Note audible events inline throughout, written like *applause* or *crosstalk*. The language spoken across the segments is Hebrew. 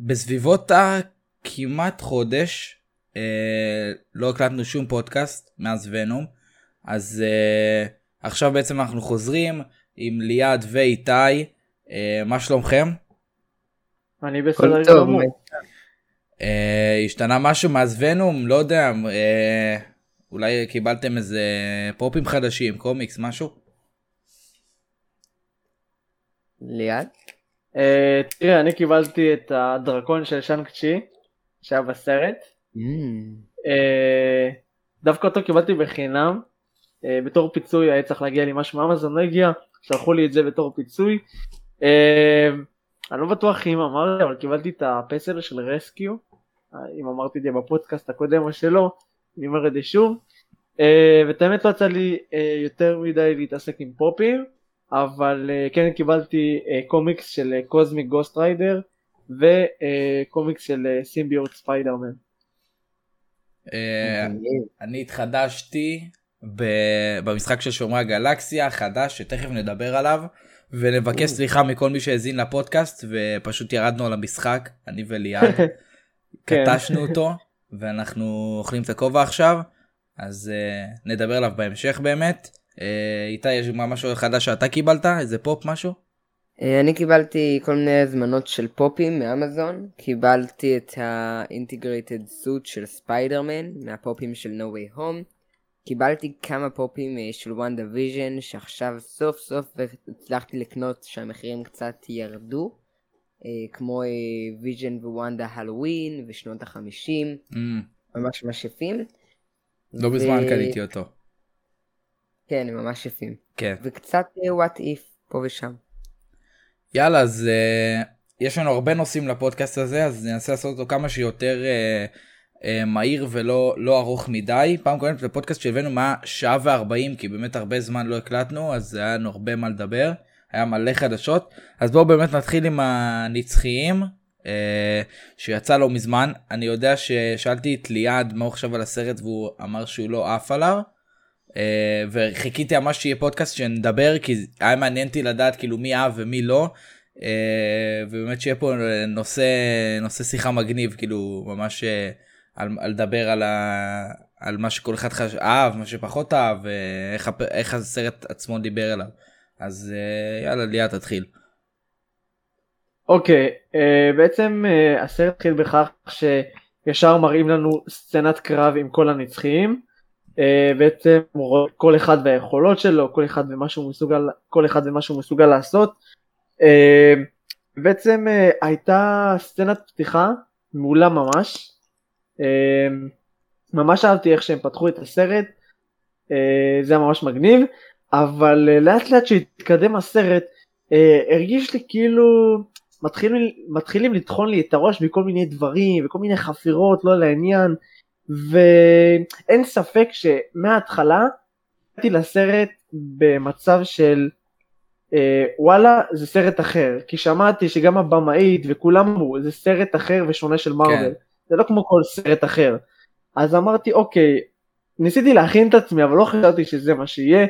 בסביבות הכמעט חודש אה, לא הקלטנו שום פודקאסט מאז ונום אז אה, עכשיו בעצם אנחנו חוזרים עם ליעד ואיתי אה, מה שלומכם? אני בסדר גמור. השתנה משהו מאז ונום? לא יודע אה, אולי קיבלתם איזה פופים חדשים קומיקס משהו? ליעד? אה, תראה, אני קיבלתי את הדרקון של שאנג צ'י, שהיה בסרט. אה, דווקא אותו קיבלתי בחינם. אה, בתור פיצוי היה צריך להגיע לי משהו מאמזון, לא הגיע, שלחו לי את זה בתור פיצוי. אה, אני לא בטוח אם אמרתי, אבל קיבלתי את הפסל של רסקיו. אם אמרתי את זה בפודקאסט הקודם או שלא, אני אומר את זה שוב. אה, ואת האמת לא יצא לי אה, יותר מדי להתעסק עם פופים. אבל uh, כן קיבלתי uh, קומיקס של קוזמיק גוסט ריידר וקומיקס של סימביוט ספיידרמן. אני התחדשתי ב- במשחק של שומרי הגלקסיה חדש שתכף נדבר עליו ונבקש סליחה מכל מי שהאזין לפודקאסט ופשוט ירדנו על המשחק אני וליעד *laughs* כן. קטלנו אותו ואנחנו אוכלים את הכובע עכשיו אז uh, נדבר עליו בהמשך באמת. Uh, איתי יש מה- משהו חדש שאתה קיבלת איזה פופ משהו? אה, אני קיבלתי כל מיני הזמנות של פופים מאמזון. קיבלתי את ה-Integrated Suit של ספיידרמן מהפופים של No Way Home. קיבלתי כמה פופים אה, של וונדה ויז'ן שעכשיו סוף סוף הצלחתי לקנות שהמחירים קצת ירדו. כמו ויז'ן ווונדה הלואוין ושנות החמישים. Mm, ממש ממש יפים. לא בזמן ו- קניתי אותו. כן, הם ממש יפים. כן. וקצת אה, what if פה ושם. יאללה אז uh, יש לנו הרבה נושאים לפודקאסט הזה אז ננסה לעשות אותו כמה שיותר uh, uh, מהיר ולא לא ארוך מדי פעם קודמת בפודקאסט שהבאנו מה שעה וארבעים כי באמת הרבה זמן לא הקלטנו אז היה לנו הרבה מה לדבר היה מלא חדשות אז בואו באמת נתחיל עם הנצחיים שיצא לא מזמן אני יודע ששאלתי את ליעד מה הוא חשב על הסרט והוא אמר שהוא לא עף עליו. Uh, וחיכיתי ממש שיהיה פודקאסט שנדבר כי היה מעניין אותי לדעת כאילו מי אהב ומי לא uh, ובאמת שיהיה פה נושא נושא שיחה מגניב כאילו ממש uh, על, על לדבר על, ה, על מה שכל אחד חש... אהב מה שפחות אהב ואיך הפ- איך הסרט עצמו דיבר אליו אז יאללה ליאת תתחיל. אוקיי, אה, בעצם אה, הסרט התחיל בכך שישר מראים לנו סצנת קרב עם כל הנצחיים. אה, בעצם כל אחד והיכולות שלו, כל אחד ומה שהוא מסוגל, כל אחד ומה שהוא מסוגל לעשות. בעצם הייתה סצנת פתיחה מעולה ממש. ממש אהבתי איך שהם פתחו את הסרט, זה היה ממש מגניב, אבל לאט לאט שהתקדם הסרט, הרגיש לי כאילו מתחילים, מתחילים לטחון לי את הראש בכל מיני דברים וכל מיני חפירות לא לעניין ואין ספק שמההתחלה הגעתי לסרט במצב של אה, וואלה זה סרט אחר. כי שמעתי שגם הבמאית וכולם אמרו זה סרט אחר ושונה של מרוויל כן. זה לא כמו כל סרט אחר. אז אמרתי אוקיי ניסיתי להכין את עצמי אבל לא חשבתי שזה מה שיהיה.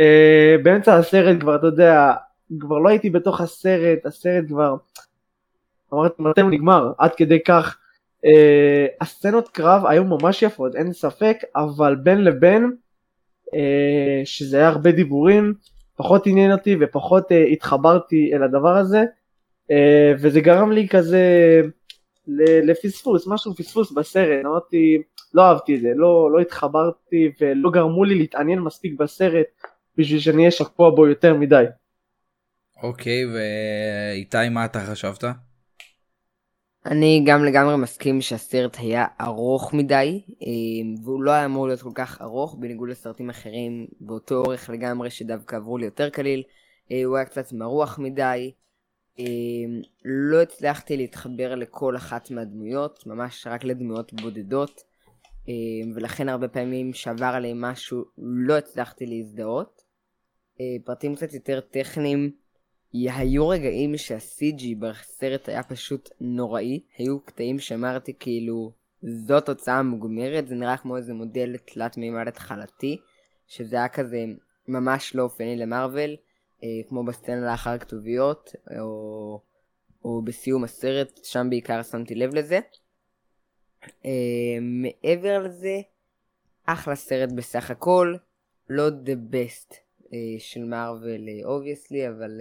אה, באמצע הסרט כבר אתה יודע כבר לא הייתי בתוך הסרט הסרט כבר אמרתי מתי הוא נגמר עד כדי כך אה, הסצנות קרב היו ממש יפות אין ספק אבל בין לבין אה, שזה היה הרבה דיבורים פחות עניין אותי ופחות אה, התחברתי אל הדבר הזה אה, וזה גרם לי כזה לפספוס משהו פספוס בסרט אמרתי לא אהבתי את זה לא, לא התחברתי ולא גרמו לי להתעניין מספיק בסרט בשביל שאני אהיה שקוע בו יותר מדי. אוקיי ואיתי מה אתה חשבת? אני גם לגמרי מסכים שהסרט היה ארוך מדי, אה, והוא לא היה אמור להיות כל כך ארוך, בניגוד לסרטים אחרים באותו אורך לגמרי שדווקא עברו לי יותר קליל. אה, הוא היה קצת מרוח מדי, אמ, לא הצלחתי להתחבר לכל אחת מהדמויות, ממש רק לדמויות בודדות, אמ, ולכן הרבה פעמים שעבר עליהם משהו לא הצלחתי להזדהות. אה, פרטים קצת יותר טכניים, היו רגעים שה-CG בסרט היה פשוט נוראי, היו קטעים שאמרתי כאילו זו תוצאה מוגמרת, זה נראה כמו איזה מודל תלת מימד התחלתי, שזה היה כזה ממש לא אופייני למארוול. אה, כמו בסצנה לאחר כתוביות, או, או בסיום הסרט, שם בעיקר שמתי לב לזה. אה, מעבר לזה, אחלה סרט בסך הכל, לא the best אה, של מארוול obviously, אבל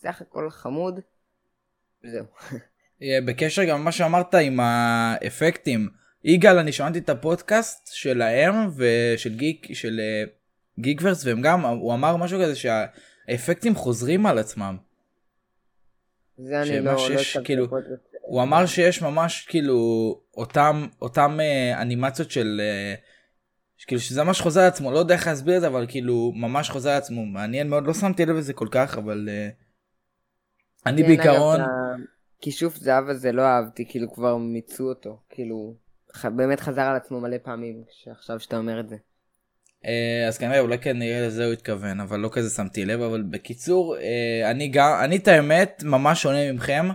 סך הכל חמוד. זהו. בקשר גם מה שאמרת עם האפקטים, יגאל אני שמעתי את הפודקאסט שלהם ושל גיק של גיקוורס והם גם הוא אמר משהו כזה שה... האפקטים חוזרים על עצמם. זה אני לא, שיש, לא כאילו, הוא אמר שיש ממש כאילו אותם אותם אה, אנימציות של אה, כאילו שזה ממש חוזר על עצמו לא יודע איך להסביר את זה אבל כאילו ממש חוזר על עצמו מעניין מאוד לא שמתי לב לזה כל כך אבל אה, אני כן, בעיקרון. כישוף זהב הזה לא אהבתי כאילו כבר מיצו אותו כאילו באמת חזר על עצמו מלא פעמים שעכשיו שאתה אומר את זה. אה, אז כנראה אולי כנראה לזה הוא התכוון אבל לא כזה שמתי לב אבל בקיצור אה, אני גם אני את האמת ממש שונה ממכם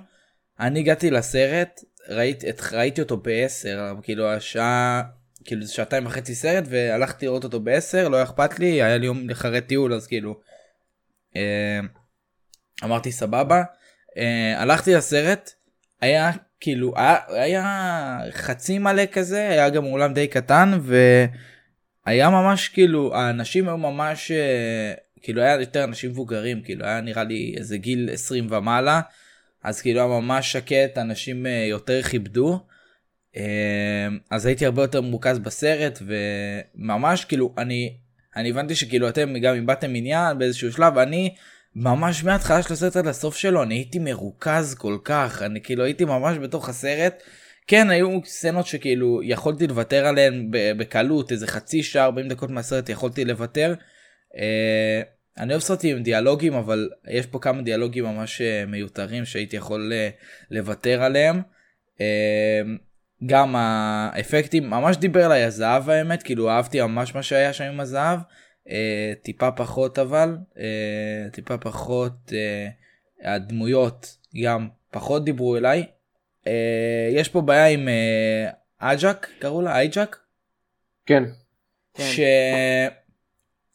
אני הגעתי לסרט ראיתי ראיתי אותו ב-10 כאילו השעה כאילו זה שעתיים וחצי סרט והלכתי לראות אותו ב-10 לא אכפת לי היה לי יום אחרי טיול אז כאילו אה, אמרתי סבבה הלכתי לסרט היה כאילו היה, היה חצי מלא כזה היה גם אולם די קטן ו... היה ממש כאילו האנשים היו ממש אה, כאילו היה יותר אנשים מבוגרים כאילו היה נראה לי איזה גיל 20 ומעלה אז כאילו היה ממש שקט אנשים אה, יותר כיבדו. אה, אז הייתי הרבה יותר מרוכז בסרט וממש כאילו אני אני הבנתי שכאילו אתם גם אם באתם עניין באיזשהו שלב אני ממש מההתחלה של הסרט עד הסוף שלו אני הייתי מרוכז כל כך אני כאילו הייתי ממש בתוך הסרט. כן היו סצנות שכאילו יכולתי לוותר עליהן בקלות איזה חצי שעה 40 דקות מהסרט יכולתי לוותר. אה, אני אוהב סרטים עם דיאלוגים אבל יש פה כמה דיאלוגים ממש אה, מיותרים שהייתי יכול אה, לוותר עליהם. גם האפקטים ממש דיבר עליי הזהב האמת כאילו אהבתי ממש מה שהיה שם עם הזהב טיפה פחות אבל טיפה פחות הדמויות גם פחות דיברו אליי אה, יש פה בעיה עם אה, אג'ק קראו לה אייג'ק? כן.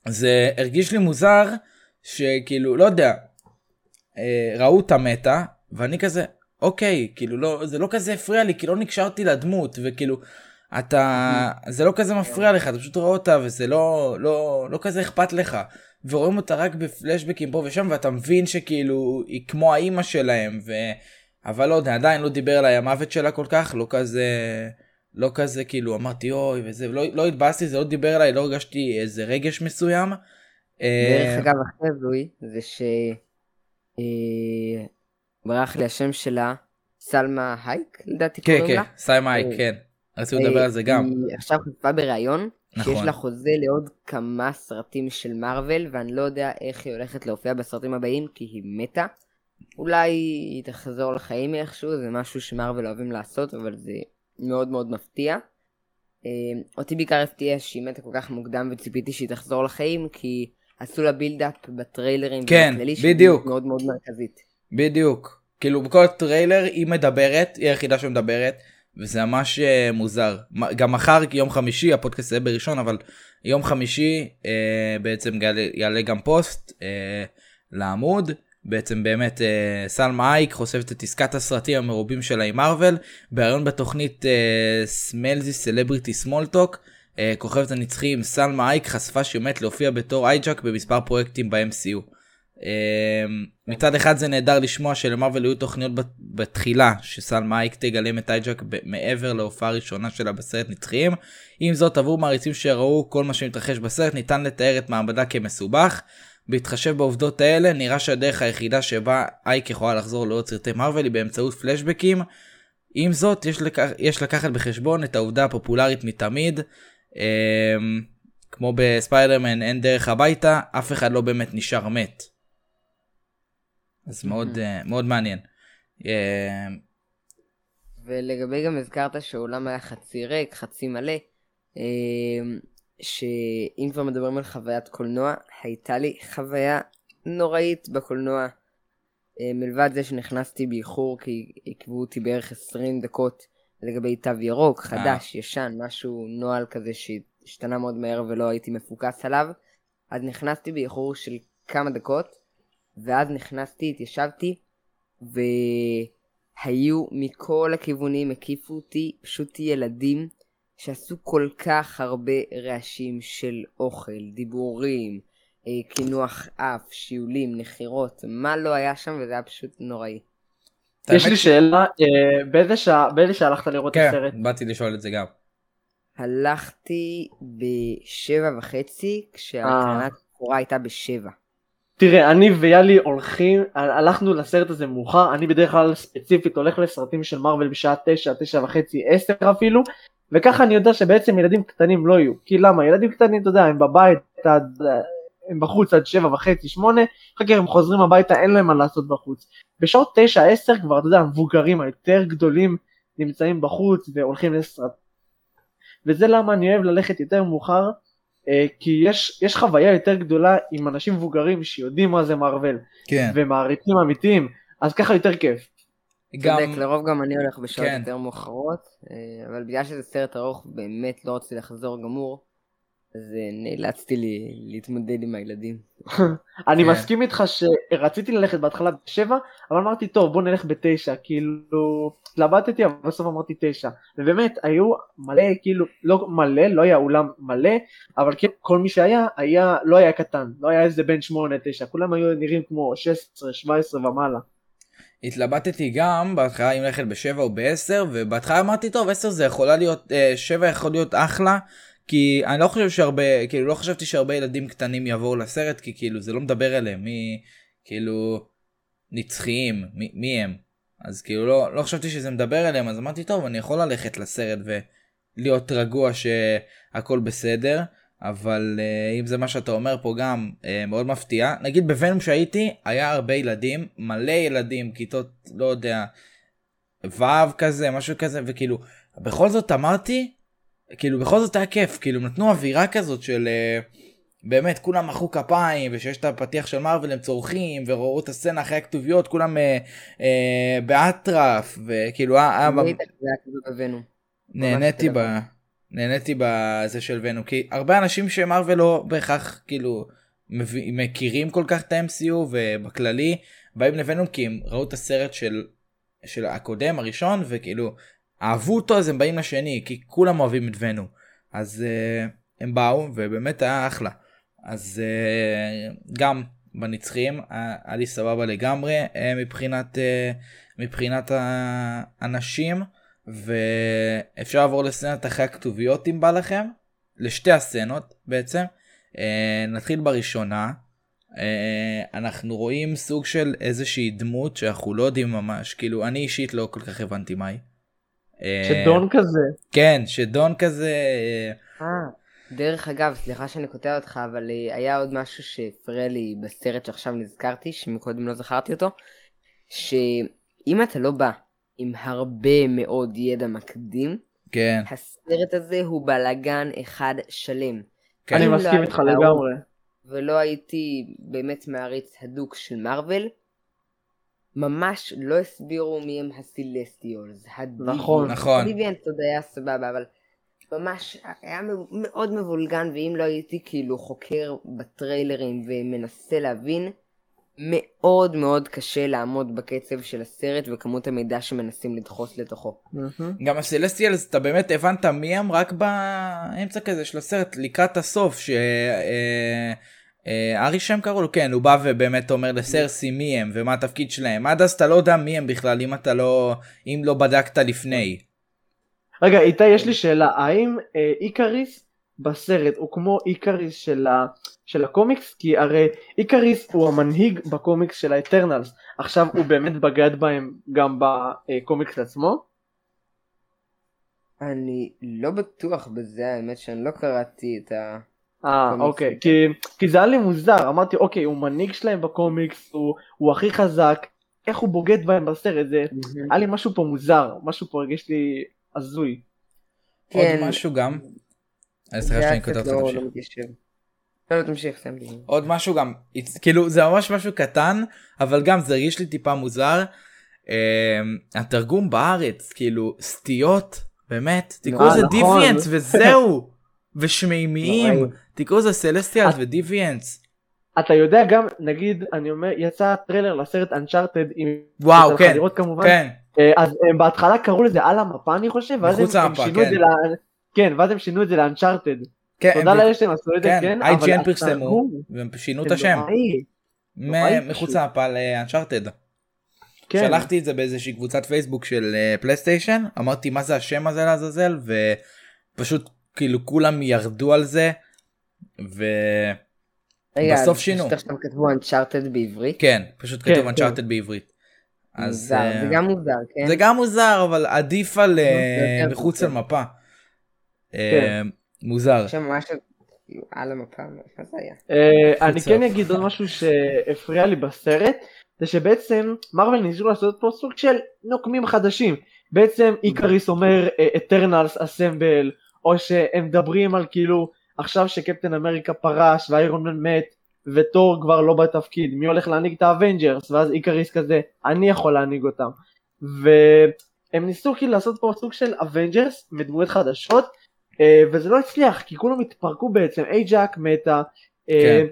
שזה הרגיש לי מוזר שכאילו לא יודע אה, ראו את המטה ואני כזה אוקיי כאילו לא זה לא כזה הפריע לי כי לא נקשרתי לדמות וכאילו אתה זה לא כזה מפריע לך אתה פשוט רואה אותה וזה לא לא לא כזה אכפת לך ורואים אותה רק בפלשבקים פה ושם ואתה מבין שכאילו היא כמו האימא שלהם ו... אבל לא יודע, עדיין לא דיבר עליי המוות שלה כל כך, לא כזה, לא כזה כאילו אמרתי אוי וזה, לא, לא התבאסתי, זה לא דיבר עליי, לא הרגשתי איזה רגש מסוים. דרך אה, אגב, אחרי זוי, זה ש... אה, ברח לי השם שלה, סלמה הייק לדעתי כן, קוראים כן, לה. כן, כן, סלמה הייק, כן. רציתי לדבר על זה גם. היא עכשיו חשפה בראיון, נכון. שיש לה חוזה לעוד כמה סרטים של מארוול, ואני לא יודע איך היא הולכת להופיע בסרטים הבאים, כי היא מתה. אולי היא תחזור לחיים איכשהו, זה משהו שמרוויל אוהבים לעשות, אבל זה מאוד מאוד מפתיע. אה, אותי בעיקר הפתיע שהיא מתה כל כך מוקדם וציפיתי שהיא תחזור לחיים, כי עשו לה בילדאפ בטריילרים. כן, בדיוק. מאוד מאוד מרכזית. בדיוק. כאילו בכל טריילר היא מדברת, היא היחידה שמדברת, וזה ממש uh, מוזר. גם מחר, יום חמישי, הפודקאסט יהיה בראשון, אבל יום חמישי uh, בעצם יעלה, יעלה גם פוסט uh, לעמוד. בעצם באמת uh, סלמה הייק חושפת את עסקת הסרטים המרובים שלה עם מארוול, בריאיון בתוכנית סמלזי Celebrity Small Talk, כוכבת הנצחים סלמה הייק חשפה שהיא עומדת להופיע בתור אייג'ק במספר פרויקטים ב-MCU. Uh, מצד אחד זה נהדר לשמוע שלמרוויל היו תוכניות בתחילה שסלמה אייק תגלם את אייג'ק מעבר להופעה הראשונה שלה בסרט נצחיים. עם זאת עבור מעריצים שראו כל מה שמתרחש בסרט ניתן לתאר את מעמדה כמסובך. בהתחשב בעובדות האלה, נראה שהדרך היחידה שבה אייק יכולה לחזור לעוד סרטי מארוול היא באמצעות פלשבקים. עם זאת, יש, לקח, יש לקחת בחשבון את העובדה הפופולרית מתמיד. אה, כמו בספיידרמן אין דרך הביתה, אף אחד לא באמת נשאר מת. אז מאוד, אה, מאוד מעניין. אה, ולגבי גם הזכרת שהעולם היה חצי ריק, חצי מלא, אה, שאם כבר מדברים על חוויית קולנוע, הייתה לי חוויה נוראית בקולנוע. אה, מלבד זה שנכנסתי באיחור כי עיכבו אותי בערך 20 דקות לגבי תו ירוק, חדש, ישן, משהו, נוהל כזה שהשתנה מאוד מהר ולא הייתי מפוקס עליו. אז נכנסתי באיחור של כמה דקות, ואז נכנסתי, התיישבתי, והיו מכל הכיוונים, הקיפו אותי פשוט ילדים שעשו כל כך הרבה רעשים של אוכל, דיבורים, אה, קינוח אף, שיעולים, נחירות, מה לא היה שם וזה היה פשוט נוראי. יש לי שאלה, אה, באיזה שעה באיזה שעה הלכת לראות את כן, הסרט? באתי לשאול את זה גם. הלכתי בשבע וחצי, כשהקרנת הבכורה הייתה בשבע. תראה, אני ויאלי הולכים, הלכנו לסרט הזה מאוחר, אני בדרך כלל ספציפית הולך לסרטים של מארוול בשעה תשע, תשע וחצי, עשר אפילו, וככה אני יודע שבעצם ילדים קטנים לא יהיו, כי למה? ילדים קטנים, אתה יודע, הם בבית, עד, הם בחוץ עד שבע וחצי, שמונה, אחר כך הם חוזרים הביתה, אין להם מה לעשות בחוץ. בשעות תשע, עשר כבר, אתה יודע, המבוגרים היותר גדולים נמצאים בחוץ והולכים לסרט. וזה למה אני אוהב ללכת יותר מאוחר, כי יש, יש חוויה יותר גדולה עם אנשים מבוגרים שיודעים מה זה מארוול, כן. ומעריצים אמיתיים, אז ככה יותר כיף. גם, צודק, לרוב גם אני הולך בשעות כן. יותר מאוחרות, אה, אבל בגלל שזה סרט ארוך, באמת לא רציתי לחזור גמור, אז אה, נאלצתי לי להתמודד עם הילדים. *laughs* אני כן. מסכים איתך שרציתי ללכת בהתחלה בשבע, אבל אמרתי טוב בוא נלך בתשע, כאילו התלבטתי אבל בסוף אמרתי תשע, ובאמת היו מלא כאילו, לא מלא, לא היה אולם מלא, אבל כן כל מי שהיה, היה, לא היה קטן, לא היה איזה בן שמונה תשע, כולם היו נראים כמו 16, 17 ומעלה. התלבטתי גם בהתחלה אם ללכת בשבע או בעשר ובהתחלה אמרתי טוב עשר זה יכולה להיות אה, שבע יכול להיות אחלה כי אני לא חושב שהרבה כאילו לא חשבתי שהרבה ילדים קטנים יבואו לסרט כי כאילו זה לא מדבר אליהם מי כאילו נצחיים מי, מי הם. אז כאילו לא לא חשבתי שזה מדבר אליהם אז אמרתי טוב אני יכול ללכת לסרט ולהיות רגוע שהכל בסדר אבל uh, אם זה מה שאתה אומר פה גם uh, מאוד מפתיע. נגיד בוונום שהייתי היה הרבה ילדים מלא ילדים כיתות לא יודע ו' כזה משהו כזה וכאילו בכל זאת אמרתי כאילו בכל זאת היה כיף כאילו נתנו אווירה כזאת של uh, באמת כולם מחאו כפיים ושיש את הפתיח של מארוול הם צורכים וראו את הסצנה אחרי הכתוביות כולם uh, uh, באטרף וכאילו כזה בבנו. נהניתי ב... נהניתי בזה של ונום כי הרבה אנשים שמרוויל לא בהכרח כאילו מכירים כל כך את ה-MCU ובכללי באים לוונום כי הם ראו את הסרט של, של הקודם הראשון וכאילו אהבו אותו אז הם באים לשני כי כולם אוהבים את ונום אז uh, הם באו ובאמת היה אחלה אז uh, גם בנצחיים היה היה לי סבבה לגמרי uh, מבחינת uh, מבחינת האנשים. ואפשר לעבור לסצנת אחרי הכתוביות אם בא לכם לשתי הסצנות בעצם אה, נתחיל בראשונה אה, אנחנו רואים סוג של איזושהי דמות שאנחנו לא יודעים ממש כאילו אני אישית לא כל כך הבנתי מה היא. אה, שדון כזה. כן שדון כזה אה, אה, דרך אגב, סליחה שאני קוטע אותך, אבל אה, היה עוד משהו שהפריע לי בסרט שעכשיו נזכרתי, שמקודם לא זכרתי אותו, שאם אתה לא בא עם הרבה מאוד ידע מקדים, כן הסרט הזה הוא בלאגן אחד שלם. כן. אני לא מסכים איתך לגמרי. ולא הייתי באמת מעריץ הדוק של מארוול, ממש לא הסבירו מי הם הסילסטיולס, נכון. נכון. הדיביאנס עוד היה סבבה, אבל ממש היה מאוד מבולגן, ואם לא הייתי כאילו חוקר בטריילרים ומנסה להבין, מאוד מאוד קשה לעמוד בקצב של הסרט וכמות המידע שמנסים לדחוס לתוכו. גם הסלסטיאלס אתה באמת הבנת מי הם רק באמצע כזה של הסרט לקראת הסוף ש... אה, ארישם קראו לו כן הוא בא ובאמת אומר לסרסי מי הם ומה התפקיד שלהם. עד אז אתה לא יודע מי הם בכלל אם אתה לא אם לא בדקת לפני. רגע איתי יש לי שאלה. האם אה, איקריס בסרט הוא כמו איקריס של, ה, של הקומיקס? כי הרי איקריס הוא המנהיג בקומיקס של האטרנלס. עכשיו הוא באמת בגד בהם גם בקומיקס עצמו? אני לא בטוח בזה, האמת שאני לא קראתי את אה. אוקיי, כי, כי זה היה לי מוזר, אמרתי, אוקיי, הוא מנהיג שלהם בקומיקס, הוא, הוא הכי חזק, איך הוא בוגד בהם בסרט, זה, היה לי משהו פה מוזר, משהו פה הרגיש לי הזוי. עוד כן. משהו גם. אה, סליחה שאני כותב אותך לא תמשיך. לא. לא, לא, תמשיך, סתם. עוד משהו גם, it's- כאילו זה ממש משהו קטן, אבל גם זה הרגיש לי טיפה מוזר. Um, התרגום בארץ, כאילו סטיות, באמת, תקראו לזה נכון. דיוויאנס וזהו, *laughs* ושמימיים. תקראו לזה סלסטיאלס את- ודיוויאנס. אתה יודע גם, נגיד, אני אומר, יצא טריילר לסרט אנצ'ארטד עם... וואו, כן, לראות כמובן, כן, אה, אז הם בהתחלה קראו לזה על המפה אני חושב, ואז הם, הם שינו את כן. זה, ל... כן, ואז הם שינו את זה לאנצ'ארטד. כן, תודה לאלה שהם עשו את זה, כן, כן, אבל IGN פרסמו, והם שינו את השם, מחוץ. למפה לאנצ'ארטד. כן. שלחתי את זה באיזושהי קבוצת פייסבוק של אה, פלייסטיישן אמרתי מה זה השם הזה לעזאזל ופשוט כאילו כולם ירדו על זה וכן רגע, בסוף אז שינו. פשוט עכשיו כתבו Uncharted בעברית. פשוט כן, כתוב כן. אנצ'ארטד בעברית. אז מוזר, אה, זה גם מוזר, כן? זה גם מוזר אבל עדיף על אה, מחוץ מוזר. למפה. אה, כן. מוזר. עכשיו ממש כאילו, על המפה, מה זה היה? אני. כן אגיד עוד משהו שהפריע לי בסרט, זה שבעצם מארוול ניסו לעשות פה סוג של נוקמים חדשים. בעצם איקריס אומר אטרנלס assemble, או שהם מדברים על כאילו עכשיו שקפטן אמריקה פרש ואיירון מן מת ותור כבר לא בתפקיד, מי הולך להנהיג את האבנג'רס, ואז איקריס כזה, אני יכול להנהיג אותם. והם ניסו כאילו לעשות פה סוג של אבנג'רס מדמויות חדשות, אה, וזה לא הצליח, כי כולם התפרקו בעצם, אייג'אק מתה, אה, כן.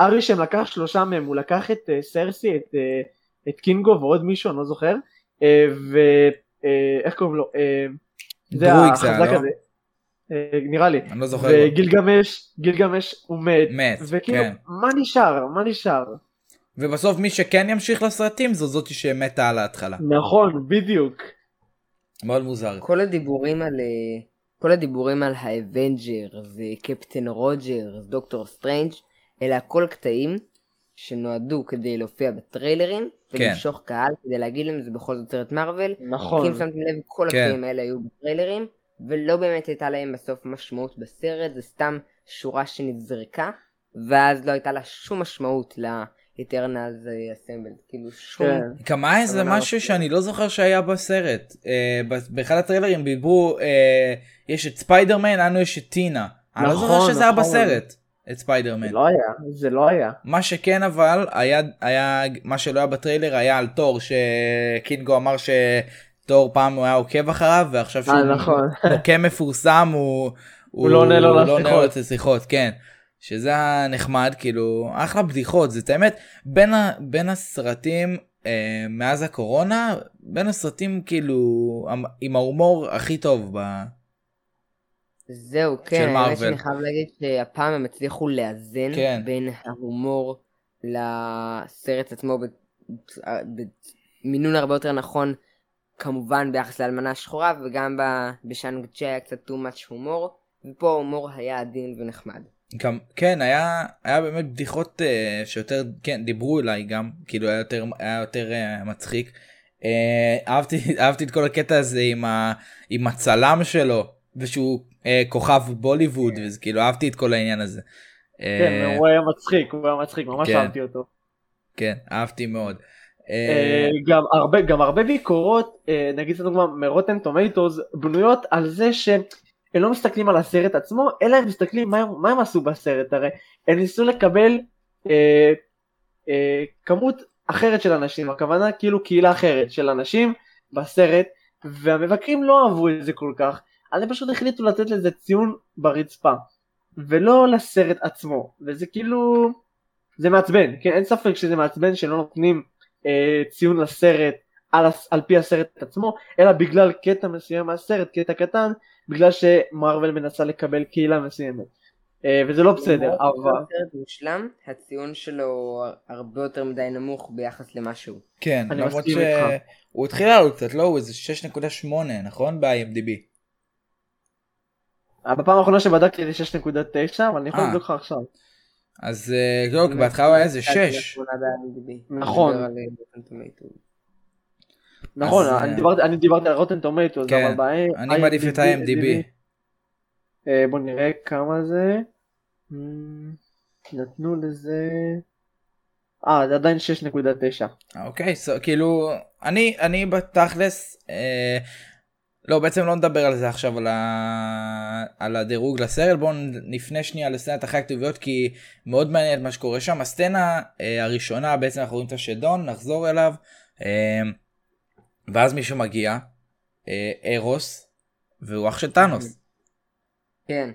ארי- שהם לקח שלושה מהם, הוא לקח את אה, סרסי, את, את קינגו ועוד מישהו, אני לא זוכר, ואיך קוראים לו, אה, זה היה, לא? אה, נראה לי, אני לא זוכר. וגילגמש, גילגמש הוא מת, מת, וכאילו, כן. מה נשאר, מה נשאר, ובסוף מי שכן ימשיך לסרטים זו זאתי שמתה על ההתחלה. נכון, בדיוק, מאוד מוזר. כל הדיבורים על אה, כל הדיבורים על האבנג'רס וקפטן רוג'רס דוקטור סטרנג' אלה הכל קטעים שנועדו כדי להופיע בטריילרים כן. ולמשוך קהל כדי להגיד להם זה בכל זאת סרט מארוול כי נכון, אם שמתם לב כל כן. הקטעים האלה היו בטריילרים ולא באמת הייתה להם בסוף משמעות בסרט זה סתם שורה שנזרקה ואז לא הייתה לה שום משמעות לאטרנלס assemble כאילו שום כן. כמה איזה משהו מפתיעה. שאני לא זוכר שהיה בסרט. אה, באחד הטריילרים דיברו, אה, יש את ספיידרמן, לנו יש את טינה. אני לא זוכר נכון, שזה היה נכון. בסרט, את ספיידרמן. זה לא היה, זה לא היה, מה שכן אבל, היה, היה, מה שלא היה בטריילר היה על תור, שקינגו אמר שתור פעם הוא היה עוקב אחריו, ועכשיו שהוא אה נכון, נוקם *laughs* מפורסם, הוא, הוא לא עונה לו הוא לא עונה לו לשיחות. את השיחות, כן. שזה היה נחמד, כאילו, אחלה בדיחות, זה האמת, בין, ה, בין הסרטים אה, מאז הקורונה, בין הסרטים כאילו, עם, ההומור הכי טוב. ב... זהו, כן, האמת. שאני חייב להגיד שהפעם הם הצליחו לאזן כן. בין ההומור לסרט עצמו ב- במינון הרבה יותר נכון, כמובן ביחס לאלמנה השחורה, וגם ב- בשאנג צ'י היה קצת too much הומור, ופה ההומור היה עדין ונחמד. גם, כן, היה, היה באמת בדיחות uh, שיותר, כן, דיברו אליי גם, כאילו היה יותר, היה יותר uh, מצחיק. Uh, אהבתי, *laughs* אהבתי את כל הקטע הזה עם, ה, עם הצלם שלו, ושהוא uh, כוכב בוליווד, וזה כאילו אהבתי את כל העניין הזה. כן, אה, הוא היה מצחיק, הוא היה מצחיק, ממש כן. אהבתי אותו. כן, אהבתי מאוד. גם הרבה גם הרבה ביקורות אה, נגיד לדוגמה מרוטן טומטוז בנויות על זה שהם לא מסתכלים על הסרט עצמו אלא הם מסתכלים מה, מה הם עשו בסרט. הרי הם ניסו לקבל אה, אה, כמות אחרת של אנשים הכוונה כאילו קהילה אחרת של אנשים בסרט והמבקרים לא אהבו את זה כל כך אז הם פשוט החליטו לתת לזה ציון ברצפה ולא לסרט עצמו. וזה כאילו זה מעצבן כן? אין ספק שזה מעצבן שלא נותנים אה, ציון לסרט על, על פי הסרט עצמו, אלא בגלל קטע מסוים מהסרט, קטע קטן, בגלל שמרוויל מנסה לקבל קהילה מסוימת. אה, וזה לא בסדר, אבל... שהסרט מושלם, הציון שלו הרבה יותר מדי נמוך ביחס למה שהוא. כן, אני למרות. שהוא התחיל לעלות קצת, לא? הוא איזה 6.8, נכון? ב-IMDb. אה, בפעם האחרונה שבדקתי זה 6.9, אבל אני יכול אה. לבדוק לך עכשיו. אז אה, לא, כי בהתחלה הוא היה איזה 6. שמונה ב-IMDb. נכון. אה. נכון, אז, אני אה, דיברתי- אני דיברתי על רוטן טומטוס, כן, אבל ב- אני מעדיף את ה-IMDb. אה, בוא נראה כמה זה. אמ, נתנו לזה... אה, זה עדיין 6.9. אוקיי, so, כאילו, אני, אני בתכלס, אה, לא, בעצם לא נדבר על זה עכשיו, על, ה... על הדירוג לסרט, בואו נפנה שנייה לסצנת אחרי הכתוביות, כי מאוד מעניין מה שקורה שם. הסצנה אה, הראשונה, בעצם אנחנו רואים את השדון, נחזור אליו, אה, ואז מישהו מגיע, אה, ארוס, והוא אח של טאנוס. כן.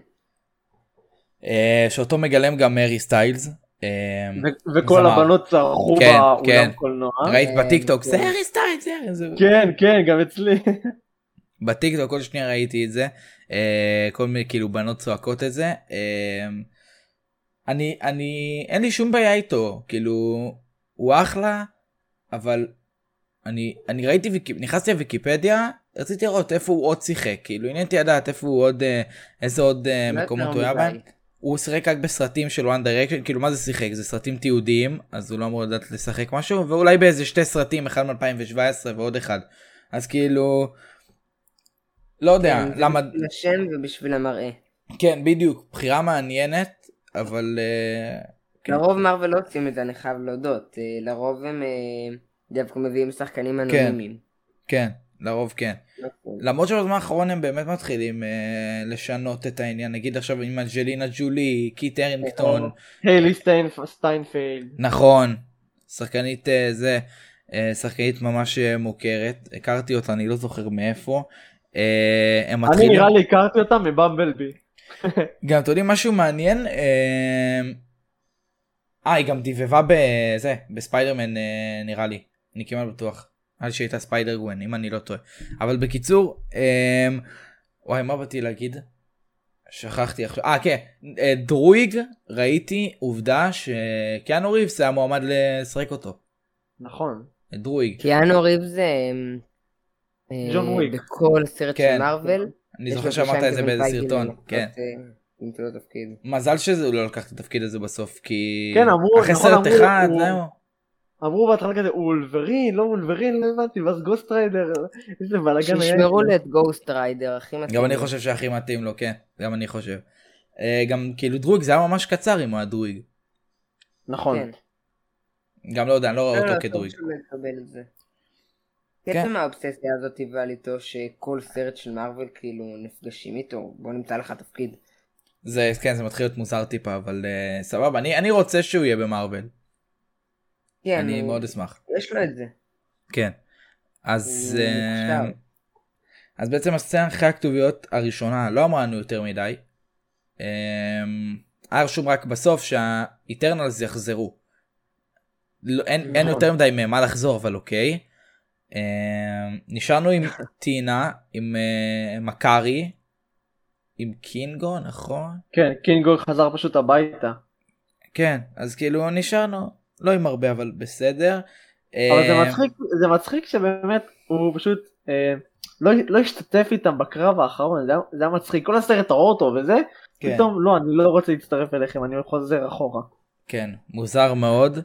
אה, שאותו מגלם גם הארי סטיילס. אה, ו- וכל זמר. הבנות צרחו כן, באולם כן. קולנוע. ראית אה, בטיקטוק, כן. זה הארי סטיילס, זה הארי סטיילס. כן, כן, גם אצלי. בטיקטוק כל שניה ראיתי את זה אה, כל מיני כאילו בנות צועקות את זה אה, אני אני אין לי שום בעיה איתו כאילו הוא אחלה אבל אני אני ראיתי. נכנסתי לוויקיפדיה רציתי לראות איפה הוא עוד שיחק כאילו עניין אותי לדעת איפה הוא עוד אה, איזה עוד לא מקומות הוא היה. בהם. הוא שיחק רק בסרטים של one direction כאילו מה זה שיחק זה סרטים תיעודיים אז הוא לא אמור לדעת לשחק משהו ואולי באיזה שתי סרטים אחד מ-2017 ועוד אחד אז כאילו לא יודע כן, למה בשביל השם ובשביל המראה. כן בדיוק בחירה מעניינת אבל אה, כן. לרוב מארוול לא עושים את זה, אני חייב להודות. אה, לרוב הם אה, דווקא מביאים שחקנים אנונימיים. כן לרוב כן נכון. למרות שבזמן האחרון הם באמת מתחילים אה, לשנות את העניין נגיד עכשיו עם אנג'לינה ג'ולי קיט הרינגטון היילי סטיינפ- סטיינפילד. נכון שחקנית אה, זה אה, שחקנית ממש מוכרת הכרתי אותה אני לא זוכר מאיפה. אה, הם אני מתחילים נראה לי הכרתי אותה מבמבלבי. גם אתם יודעים משהו מעניין? אה אה, היא גם דיבבה בזה בספיידרמן אה, נראה לי. אני כמעט בטוח. נראה לי שהייתה ספיידר גווין אם אני לא טועה. אבל בקיצור וואי מה באתי להגיד? שכחתי עכשיו. אה כן דרויג ראיתי עובדה שקיאנו ריבס היה מועמד לשחק אותו. נכון. דרויג. קיאנו ריבס זה... אה, ג'ון וויק. בכל סרט כן. של מארוול. אני זוכר שאמרת את זה באיזה סרטון כן אה, למצוא לו תפקיד. מזל שזה לא לקח את התפקיד הזה בסוף כי כן, אמרו- אחרי נכון, סרט אמרו, אחד הוא- זהו. אמרו בהתחלה כזה הוא וולברין, לא וולברין, לא הבנתי, ואז גוסט ריידר, איזה בלאגן היה. שישמרו לי את גוסט ריידר, הכי מתאים. גם אני. חושב שהכי מתאים לו כן גם אני חושב. אה, גם כאילו דרויג זה היה ממש קצר אם הוא היה דרויג. נכון. כן. גם לא יודע אני לא רואה לא, אותו לא, כדרויג. טוב שהוא מקבל את זה. כן. עצם האובססיה הזאת ועל איתו שכל סרט של מארוול כאילו נפגשים איתו, בוא נמצא לך תפקיד. זה כן זה מתחיל להיות מוזר טיפה אבל אה, סבבה אני אני רוצה שהוא יהיה במרוויל. כן, אני הוא- מאוד אשמח. יש לו את זה. כן. אז אה, מוכשר. אז בעצם הסצנה אחרי הכתוביות הראשונה לא אמרה לנו יותר מדי. אה, היה רשום רק בסוף שהאיטרנלס יחזרו. לא, אין, אין נכון. יותר מדי ממה לחזור אבל אוקיי. אה, נשארנו עם *laughs* טינה עם אה, מקארי עם קינגו נכון כן, קינגו חזר פשוט הביתה. כן אז כאילו נשארנו לא עם הרבה אבל בסדר. אבל זה אה, מצחיק, זה מצחיק שבאמת הוא פשוט אה, לא, לא השתתף איתם בקרב האחרון, זה היה, זה היה מצחיק, כל הסרט רואה אותו וזה, כן. פתאום לא, אני לא רוצה להצטרף אליכם, אני חוזר אחורה. כן, מוזר מאוד.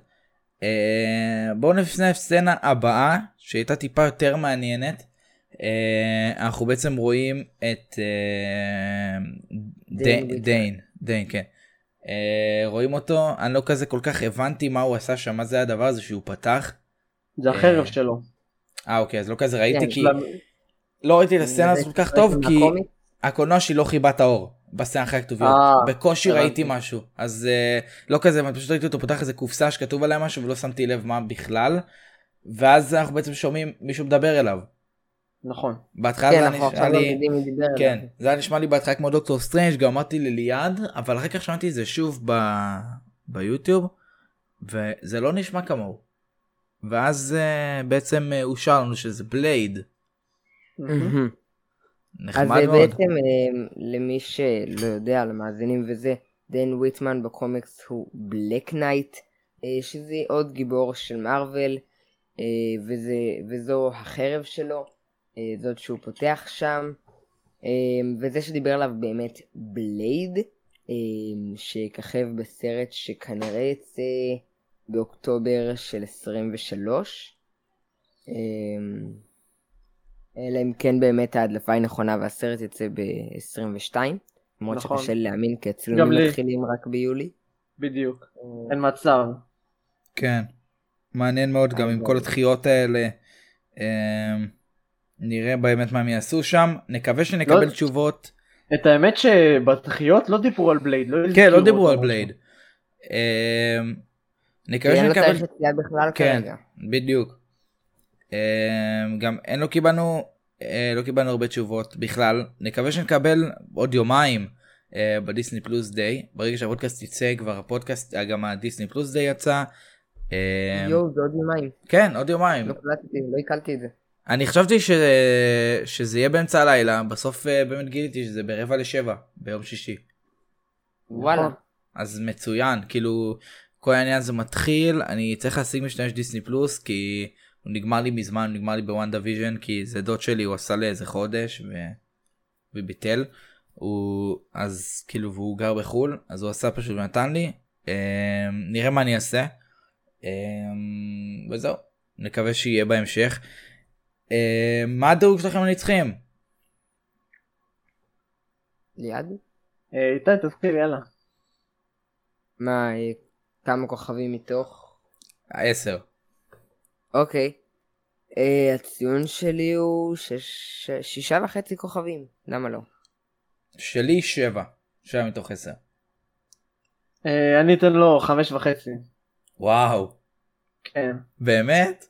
Uh, בואו נפנה לסצנה הבאה שהייתה טיפה יותר מעניינת. Uh, אנחנו בעצם רואים את uh, דיין דיין, כן. רואים אותו, אני לא כזה כל כך הבנתי מה הוא עשה שם, מה זה הדבר הזה שהוא פתח. זה אה, החרב שלו. אה אוקיי, אז לא כזה ראיתי כן, כי של ה- לא ראיתי את הסצנה הזאת כל כך טוב כי? הקולנוע שלי לא חיבה את האור בסצנה אחרי הכתוביות. אה, בקושי. ראיתי משהו. אז uh, לא כזה, אבל פשוט ראיתי אותו פותח איזה קופסה שכתוב עליה משהו ולא שמתי לב מה בכלל. ואז אנחנו בעצם שומעים מישהו מדבר אליו. נכון. בהתחלה כן, זה אנחנו נשמע לי, כן. זה היה נשמע לי בהתחלה כמו דוקטור סטרנג', גם אמרתי לליעד, אבל אחר כך שמעתי את זה שוב ב... ביוטיוב, וזה לא נשמע כמוהו. ואז אה, בעצם אושר לנו שזה בלייד. מהמם. אז נחמד זה מאוד. בעצם אה, למי שלא יודע, למאזינים וזה, דיין וויטמן בקומיקס הוא בלק נייט, אה, שזה עוד גיבור של מארוול, אה, וזה, וזו החרב שלו, אה, זאת שהוא פותח שם, אה, וזה שדיבר עליו באמת בלייד, אה, שככב בסרט שכנראה יצא באוקטובר של 23. אה, אלא אם כן באמת ההדלפה היא נכונה והסרט יצא ב-22, למרות נכון. שקשה לי להאמין כי הצילומים לי. מתחילים רק ביולי. בדיוק, אין מצב. כן. מעניין מאוד גם עם כל הדחיות האלה. נראה באמת מה הם יעשו שם. נקווה שנקבל לא- תשובות. את האמת שבתחיות לא דיברו על בלייד. לא כן, לא דיברו על. בלייד. כי נקווה אין לו שנקבל... תאריך יציאה בכלל כן, כרגע. בדיוק. אמ, גם אין לא קיבלנו אה, לא קיבלנו הרבה תשובות בכלל נקווה שנקבל עוד יומיים אה, בדיסני פלוס Day ברגע שהפודקאסט יצא כבר הפודקאסט אה, גם הדיסני פלוס Day יצא. אמ, יואו, זה עוד יומיים. כן עוד יומיים לא קלטתי, לא עיכלתי את זה. אני חשבתי ש... שזה יהיה באמצע הלילה בסוף באמת גיליתי שזה ברבע לשבע ביום שישי. וואלה. אז מצוין כאילו כל העניין הזה מתחיל אני צריך להשיג משתמש דיסני פלוס כי הוא נגמר לי מזמן הוא נגמר לי בוואן דיוויז'ן כי זה דוד שלי הוא עשה לאיזה חודש ו... וביטל הוא אז כאילו והוא גר בחול אז הוא עשה פשוט ונתן לי אה, נראה מה אני אעשה אה, וזהו נקווה שיהיה בהמשך. אה, מה הדירוג שלכם הנצחיים? ליד? אה, איתי תזכיר יאללה. מה, אה, כמה כוכבים מתוך? 10. אוקיי. אה, הציון שלי הוא שש- שישה וחצי כוכבים. למה לא? שלי 7. 7 מתוך 10. אה, אני אתן לו חמש וחצי. וואו. כן. באמת?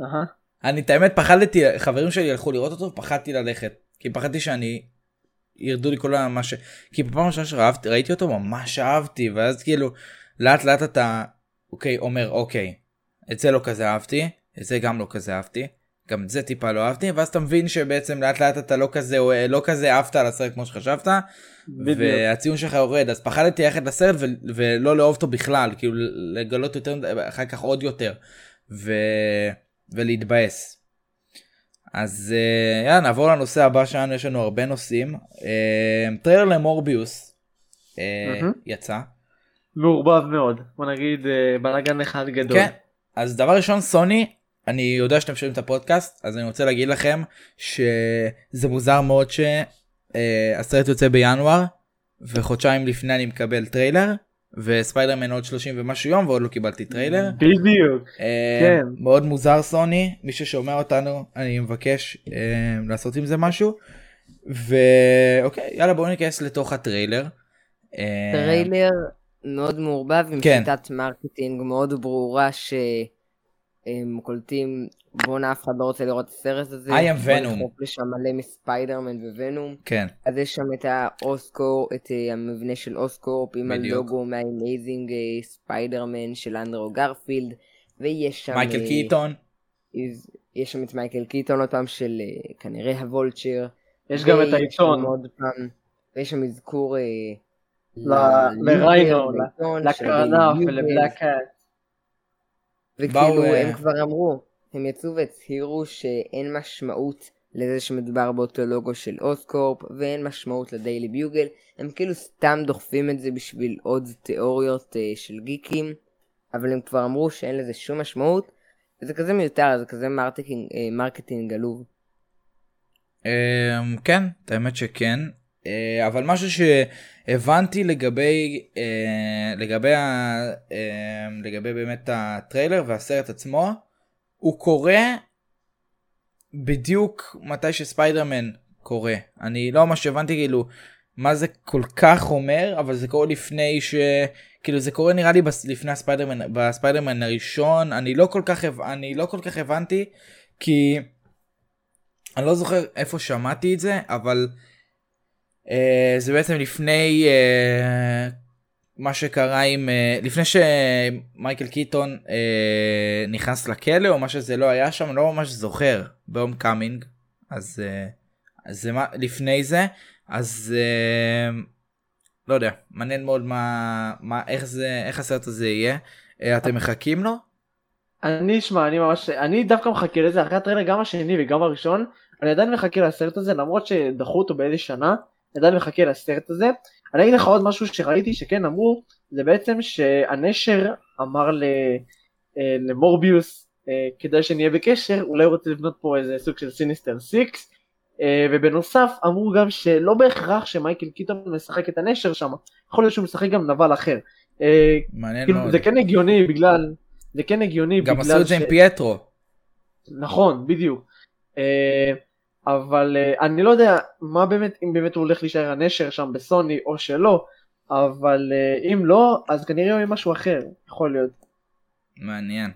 אהה. אני את האמת פחדתי חברים שלי הלכו לראות אותו פחדתי ללכת כי פחדתי שאני ירדו לי כל מה ש... כי בפעם הראשונה שראיתי ראיתי אותו ממש אהבתי ואז כאילו לאט לאט אתה אוקיי אומר אוקיי את זה לא כזה אהבתי את זה גם לא כזה אהבתי גם את זה טיפה לא אהבתי ואז אתה מבין שבעצם לאט לאט אתה לא כזה לא כזה אהבת על הסרט כמו שחשבת בדיוק. והציון שלך יורד אז פחדתי ללכת לסרט ו- ולא לאהוב אותו בכלל כאילו לגלות יותר אחר כך עוד יותר ו... ולהתבאס. אז אה, יאללה נעבור לנושא הבא שלנו יש לנו הרבה נושאים אה, טריילר למורביוס אה, מהמם. יצא מעורבב מאוד. בוא נגיד בלאגן אחד גדול. כן אז דבר ראשון סוני אני יודע שאתם שומעים את הפודקאסט אז אני רוצה להגיד לכם שזה מוזר מאוד שהסרט יוצא בינואר וחודשיים לפני אני מקבל טריילר וספיידרמן עוד 30 ומשהו יום ועוד לא קיבלתי טריילר. בדיוק. אה, כן. מאוד מוזר סוני מי ששומע אותנו אני מבקש אה, לעשות עם זה משהו ואוקיי יאללה בואו ניכנס לתוך הטריילר. אה, טריילר מאוד מעורבב עם כן. שיטת marketing מאוד ברורה שהם קולטים בואנה אף אחד לא רוצה לראות את הסרט הזה. I am Venom. נדחוף לשם מלא מספיידרמן וונום. כן אז יש שם את האוסקורפ, את אה, המבנה של אוסקורפ עם בדיוק. הלוגו מהאמייזינג אה, ספיידרמן של אנדרו גרפילד. ויש שם... מייקל אה, קיטון יש- יש שם את מייקל קיטון עוד פעם של אה, כנראה הוולצ'ר. יש גם את העיתון. שם ויש שם אזכור לריינו, לקרנף ולבלק. וכאילו באו, אה, הם כבר אמרו, הם יצאו והצהירו שאין משמעות לזה שמדובר באותו לוגו של אוסקורפ ואין משמעות לדיילי ביוגל, הם כאילו סתם דוחפים את זה בשביל עוד תיאוריות אה, של גיקים, אבל הם כבר אמרו שאין לזה שום משמעות, וזה כזה מיותר, זה כזה מרקטינג, אה, מרקטינג עלוב. אמ, כן, את האמת שכן, אבל משהו שהבנתי לגבי, אה, לגבי, אה, לגבי באמת הטריילר והסרט עצמו, הוא קורה בדיוק מתי שספיידרמן קורה. אני לא ממש הבנתי כאילו מה זה כל כך אומר, אבל זה קורה לפני ש... כאילו זה קורה נראה לי בס- לפני הספיידרמן, בספיידרמן הראשון, אני לא כל כך, אני לא כל כך הבנתי, כי... אני לא זוכר איפה שמעתי את זה אבל זה בעצם לפני אה, מה שקרה עם אה, לפני שמייקל קיטון אה, נכנס לכלא או מה שזה לא היה שם לא ממש זוכר בהום קאמינג. אז, אה, זה מה לפני זה. אז אה, לא יודע מעניין מאוד מה מה איך זה איך הסרט הזה יהיה. אה, אתם מחכים לו? אני אשמע, אני ממש, אני דווקא מחכה לזה אחרי הטריילר גם השני וגם הראשון, אני עדיין מחכה לסרט הזה למרות שדחו אותו באיזה שנה, עדיין מחכה לסרט הזה. אני אגיד לך עוד משהו שראיתי שכן אמרו, זה בעצם שהנשר אמר ל, אה, למורביוס, אה, כדאי שנהיה בקשר, אולי הוא רוצה לבנות פה איזה סוג של סיניסטר סיקס, אה, ובנוסף אמרו גם שלא בהכרח שמייקל קיטון משחק את הנשר שם, יכול להיות שהוא משחק גם נבל אחר. מעניין כאילו, מאוד. זה כן הגיוני בגלל, זה כן הגיוני גם בגלל עשו את זה עם פייטרו. נכון, בדיוק. אה, אבל אה, אני לא יודע מה באמת, אם באמת הוא הולך להישאר הנשר שם בסוני או שלא, אבל אה, אם לא, אז כנראה יהיה משהו אחר, יכול להיות. מעניין.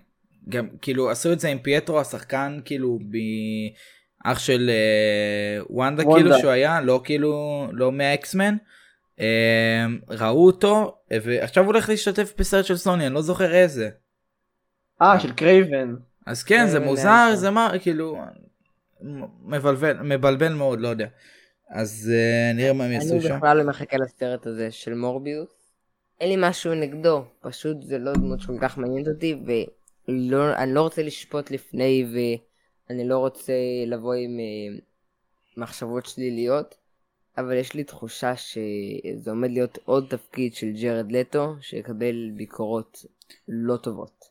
גם כאילו עשו את זה עם פייטרו השחקן כאילו ב... אח של אה, וונדה וונדה. כאילו שהוא היה לא כאילו לא מהאקסמן. אה, ראו אותו ועכשיו הוא הולך להשתתף בסרט של סוני אני לא זוכר איזה. אה, של קרייבן. אז כן זה אה, מוזר זה מה כאילו מבלבל מבלבל מאוד לא יודע. אז אה, נראה מה הם יעשו אני שם. בכלל לא מחכה לסרט הזה של מורביוס. אין לי משהו נגדו, פשוט זה לא דמות שכל כך מעניינת אותי, ואני לא רוצה לשפוט לפני, ואני לא רוצה לבוא עם אה, מחשבות שליליות, אבל יש לי תחושה שזה עומד להיות עוד תפקיד של ג'רד לטו, שיקבל ביקורות לא טובות.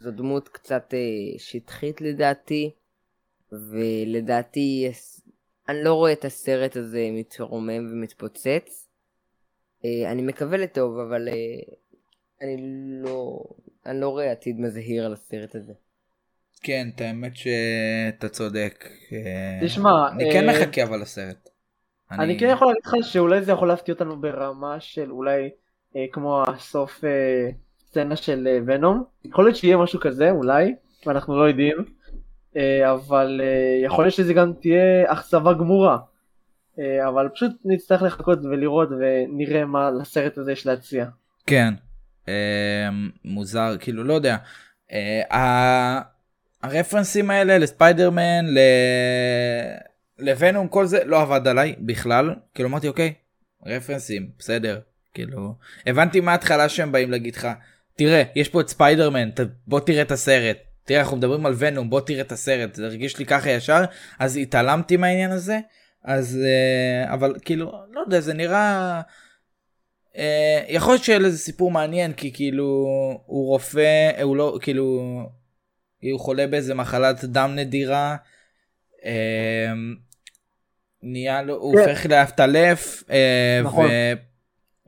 זו דמות קצת אה, שטחית לדעתי, ולדעתי אני לא רואה את הסרט הזה מתרומם ומתפוצץ. אה, אני מקווה לטוב, אבל אה, אני לא, אני לא רואה עתיד מזהיר על הסרט הזה. כן את האמת שאתה צודק. אה, תשמע, אני כן אה, מחכה אבל לסרט. אני כן יכול להגיד לך שאולי זה יכול להפתיע אותנו ברמה של אולי אה, כמו הסוף אה, סצנה של אה, ונום. יכול להיות שיהיה משהו כזה אולי, ואנחנו לא יודעים. אה, אבל אה, יכול להיות שזה גם תהיה אכזבה גמורה. אה, אבל פשוט נצטרך לחכות ולראות ונראה מה לסרט הזה יש להציע. כן. מוזר כאילו לא יודע. הרפרנסים האלה לספיידרמן ל... לוונום כל זה לא עבד עליי בכלל כאילו אמרתי אוקיי רפרנסים בסדר כאילו הבנתי מההתחלה שהם באים להגיד לך תראה יש פה את ספיידרמן בוא תראה את הסרט תראה אנחנו מדברים על ונום בוא תראה את הסרט זה הרגיש לי ככה ישר אז התעלמתי מהעניין הזה אז אה, אבל כאילו לא יודע זה נראה אה, יכול להיות שיהיה לזה סיפור מעניין כי כאילו הוא רופא הוא לא כאילו הוא חולה באיזה מחלת דם נדירה. אה, נהיה לו הוא כן. הופך לאבטלף אה, נכון.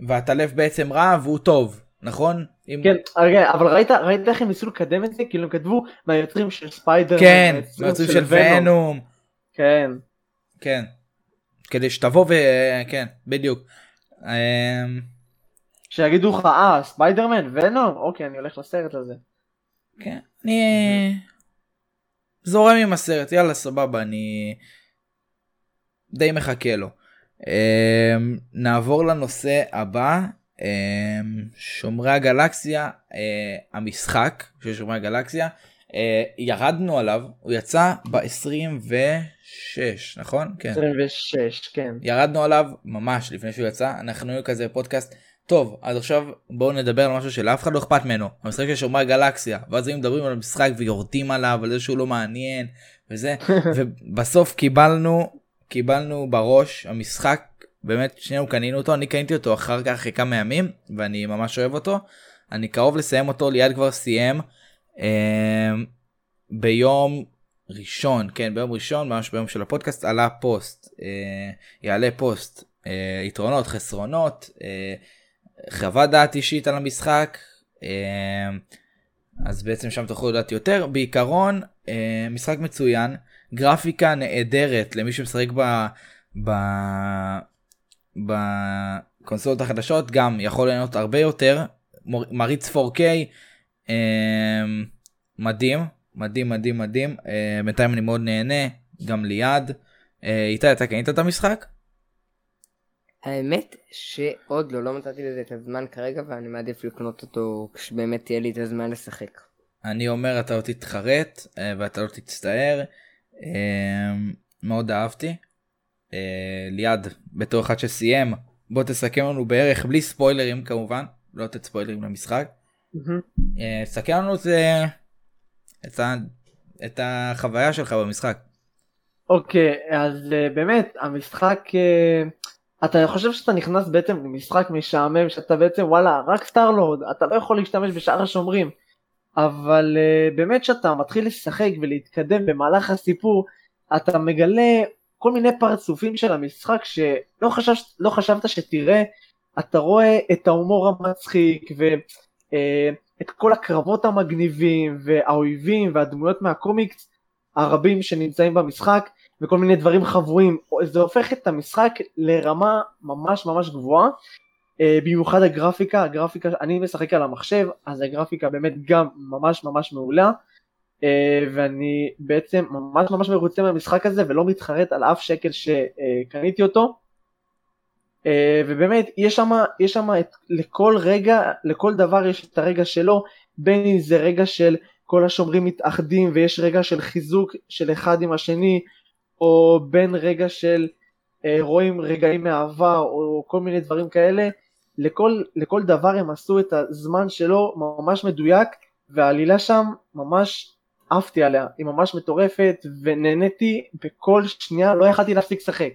והטלף בעצם רע והוא טוב נכון? אם- כן, רגע, אבל ראית, ראית איך הם ניסו לקדם את זה? כאילו הם כתבו מהיוצרים של ספיידר. כן, מהיוצרים של ונום. כן. כן. כדי שתבוא ו... כן, בדיוק. אמ, שיגידו לך, אה, ספיידרמן, ונום? אוקיי, אני הולך לסרט הזה. כן, אני זורם עם הסרט, יאללה סבבה, אני די מחכה לו. אמ, נעבור לנושא הבא, שומרי הגלקסיה, אה, המשחק של שומרי הגלקסיה, אה, ירדנו עליו, הוא יצא ב-26, נכון? כן. 26, כן. ירדנו עליו ממש לפני שהוא יצא אנחנו היינו כזה פודקאסט טוב אז עכשיו בואו נדבר על משהו שלאף אחד לא אכפת ממנו המשחק של שומרי הגלקסיה ואז היו מדברים על המשחק ויורדים עליו על זה שהוא לא מעניין וזה *laughs* ובסוף קיבלנו קיבלנו בראש המשחק באמת שנינו קנינו אותו אני קניתי אותו אחר כך אחרי כמה ימים ואני ממש אוהב אותו. אני קרוב לסיים אותו ליד כבר סיים אה, ביום ראשון כן ביום ראשון ממש ביום של הפודקאסט עלה פוסט אה, יעלה פוסט אה, יתרונות חסרונות אה, חוות דעת אישית על המשחק אה, אז בעצם שם תוכלו לדעת יותר. בעיקרון אה, משחק מצוין גרפיקה נהדרת למי שמשחק ב... ב... בקונסולות החדשות גם יכול ליהנות הרבה יותר. מריץ 4K אה, מדהים מדהים מדהים מדהים. אה, בינתיים אני מאוד נהנה גם ליד אה, איתי אתה קנית את המשחק? האמת שעוד לא, לא מצאתי לזה את הזמן כרגע, ואני מעדיף לקנות אותו כשבאמת יהיה לי את הזמן לשחק. אני אומר אתה לא תתחרט אה, ואתה לא תצטער. אה, מאוד אהבתי אה, ליד בתור אחד שסיים בוא תסכם לנו בערך בלי ספוילרים כמובן לא לתת ספוילרים למשחק. אה, סכם לנו את, את, ה, את החוויה שלך במשחק. אוקיי, אז אה, באמת, המשחק, אתה חושב שאתה נכנס בעצם למשחק משעמם, שאתה בעצם וואלה, רק סטארלורד, אתה לא יכול להשתמש בשאר השומרים, אבל באמת שאתה מתחיל לשחק ולהתקדם במהלך הסיפור, אתה מגלה כל מיני פרצופים של המשחק שלא חשב, לא חשבת שתראה, אתה רואה את ההומור המצחיק ואת כל הקרבות המגניבים והאויבים והדמויות מהקומיקס הרבים שנמצאים במשחק וכל מיני דברים חבויים, זה הופך את המשחק לרמה ממש ממש גבוהה, אה, במיוחד הגרפיקה, הגרפיקה, אני משחק על המחשב, אז הגרפיקה באמת גם ממש ממש מעולה, אה, ואני בעצם ממש ממש מרוצה מהמשחק הזה ולא מתחרט על אף שקל שקניתי אותו. אה, ובאמת יש שם יש שם את לכל רגע לכל דבר יש את הרגע שלו בין אם זה רגע של כל השומרים מתאחדים ויש רגע של חיזוק של אחד עם השני או בין רגע של אה, רואים רגעים מהעבר או כל מיני דברים כאלה לכל, לכל דבר הם עשו את הזמן שלו ממש מדויק והעלילה שם ממש עפתי עליה, היא ממש מטורפת ונהניתי בכל שנייה, לא יכלתי להפסיק לשחק.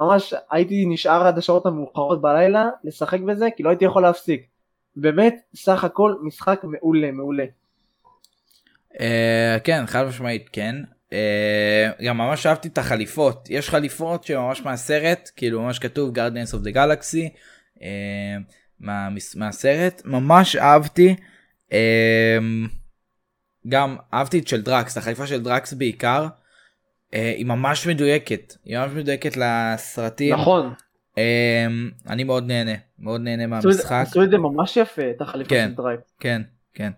ממש הייתי נשאר עד השעות המאוחרות בלילה לשחק בזה כי לא הייתי יכול להפסיק. באמת סך הכל משחק מעולה מעולה. Uh, כן חד משמעית כן uh, גם ממש אהבתי את החליפות יש חליפות שממש מהסרט כאילו ממש כתוב Guardians of the Galaxy מה, מהסרט ממש אהבתי. Uh, גם אהבתי את של דרקס, החליפה של דרקס בעיקר, אה, היא ממש מדויקת, היא ממש מדויקת לסרטים. נכון. אה, אני מאוד נהנה, מאוד נהנה מהמשחק. עשו את זה ממש יפה, את החליפה כן, של דרקס. כן, כן.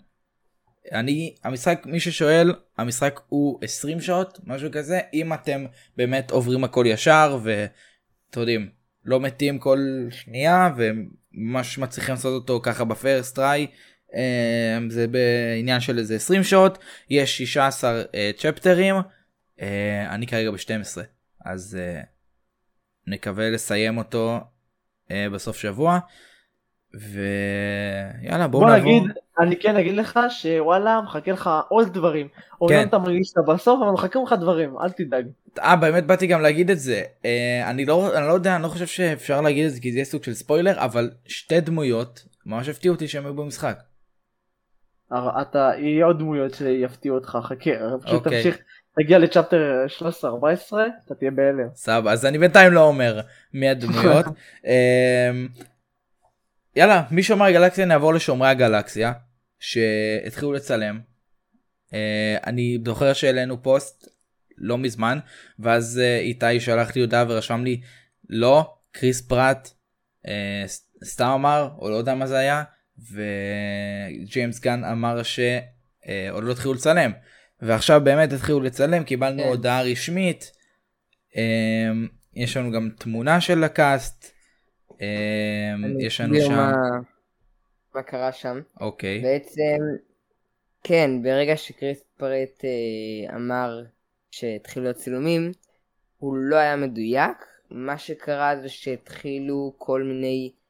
אני, המשחק, מי ששואל, המשחק הוא 20 שעות, משהו כזה, אם אתם באמת עוברים הכל ישר, ואתם יודעים, לא מתים כל שנייה, וממש מצליחים לעשות אותו ככה בפרסט טריי, זה בעניין של איזה 20 שעות יש 16 צ'פטרים אה, אני כרגע ב-12 אז אה, נקווה לסיים אותו אה, בסוף שבוע ויאללה בואו בוא נעבור. נגיד אני כן אגיד לך שוואלה מחכה לך עוד דברים. כן. אומנם אתה מרגיש שאתה בסוף אבל מחכה לך דברים אל תדאג. אה באמת באתי גם להגיד את זה אה, אני לא אני לא יודע אני לא חושב שאפשר להגיד את זה כי זה יהיה סוג של ספוילר אבל שתי דמויות ממש הפתיעו אותי שהם היו במשחק. אתה יהיה עוד דמויות שיפתיעו אותך חכה פשוט אוקיי. תמשיך תגיע לצ'פטר 13-14 אתה תהיה בהלם. סבבה אז אני בינתיים לא אומר מי הדמויות. *laughs* אמ, יאללה מי שומר גלקסיה נעבור לשומרי הגלקסיה שהתחילו לצלם. אה, אני זוכר שהעלינו פוסט לא מזמן ואז אה, איתי שלח לי הודעה ורשם לי לא קריס פרט אה, סתם אמר או לא יודע מה זה היה וג'יימס גן אמר שעוד לא התחילו לצלם ועכשיו באמת התחילו לצלם קיבלנו כן. הודעה רשמית אמ, יש לנו גם תמונה של הקאסט אני יש לנו שם מה, מה קרה שם. אוקיי בעצם, כן, ברגע שקריס פרט אה, אמר שהתחילו הצילומים, הוא לא היה מדויק. מה שקרה זה שהתחילו כל מיני אה,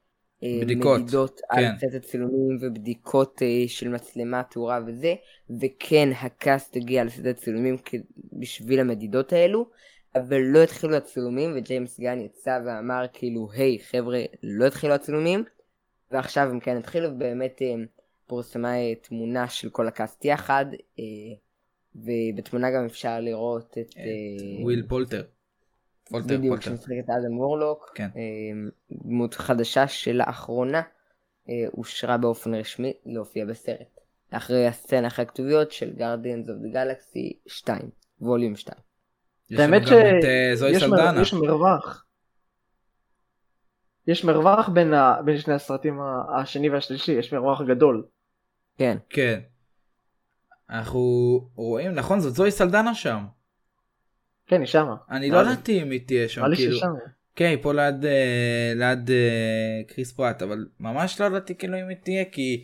בדיקות, מדידות כן. על סט הצילומים ובדיקות אה, של מצלמה, תאורה וזה, וכן, ה cast הגיע לסט הצילומים בשביל המדידות האלו, אבל לא התחילו הצילומים, וג'יימס גן יצא ואמר כאילו, היי חבר'ה, לא התחילו הצילומים, ועכשיו הם כן התחילו, ובאמת אה, פורסמה אה, תמונה של כל ה cast יחד, ובתמונה גם אפשר לראות את... אה, וויל פולטר. פולטר בדיוק, פולטר. שמשחק את אדם וורלוק, כן. אה, דמות חדשה שלאחרונה אה, אושרה באופן רשמי להופיע בסרט. אחרי הסצנה אחרי הכתוביות של Guardians of the Galaxy 2, ווליום 2. יש לנו האמת גם את זוהי שיש מר- סלדנה. יש מרווח. יש מרווח בין, ה... בין שני הסרטים השני והשלישי, יש מרווח גדול. כן, כן. אנחנו רואים נכון זאת זוהי סלדנה שם. כן, היא שמה. אני לא. ידעתי אם היא תהיה שם נראה לי כאילו. ששמה. כן היא פה ליד אה, ליד אה, קריס פרט אבל ממש לא ידעתי כאילו אם היא תהיה כי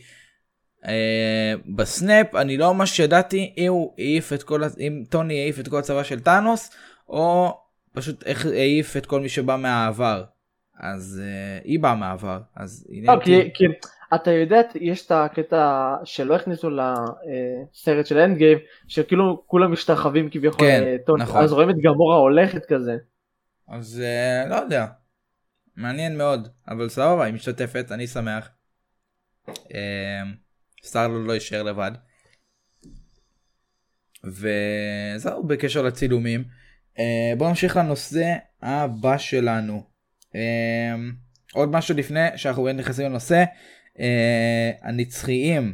אה, בסנאפ אני לא ממש ידעתי אם הוא העיף את כל אם טוני העיף את כל הצבא של טאנוס או פשוט איך העיף את כל מי שבא מהעבר. אז אה, היא באה מהעבר אז לא. כי, כי אתה יודע, יש את הקטע שלא הכניסו לסרט של אנד גיים, שכאילו כולם משתחווים כביכול כן, לטוני, נכון. אז רואים את גמורה הולכת כזה. אז אה, לא יודע. מעניין מאוד אבל סבבה היא משתתפת אני שמח. אה, סטארלו לא יישאר לבד. וזהו בקשר לצילומים אה, בואו נמשיך לנושא הבא שלנו. אה, עוד משהו לפני שאנחנו נכנסים לנושא. אה, הנצחיים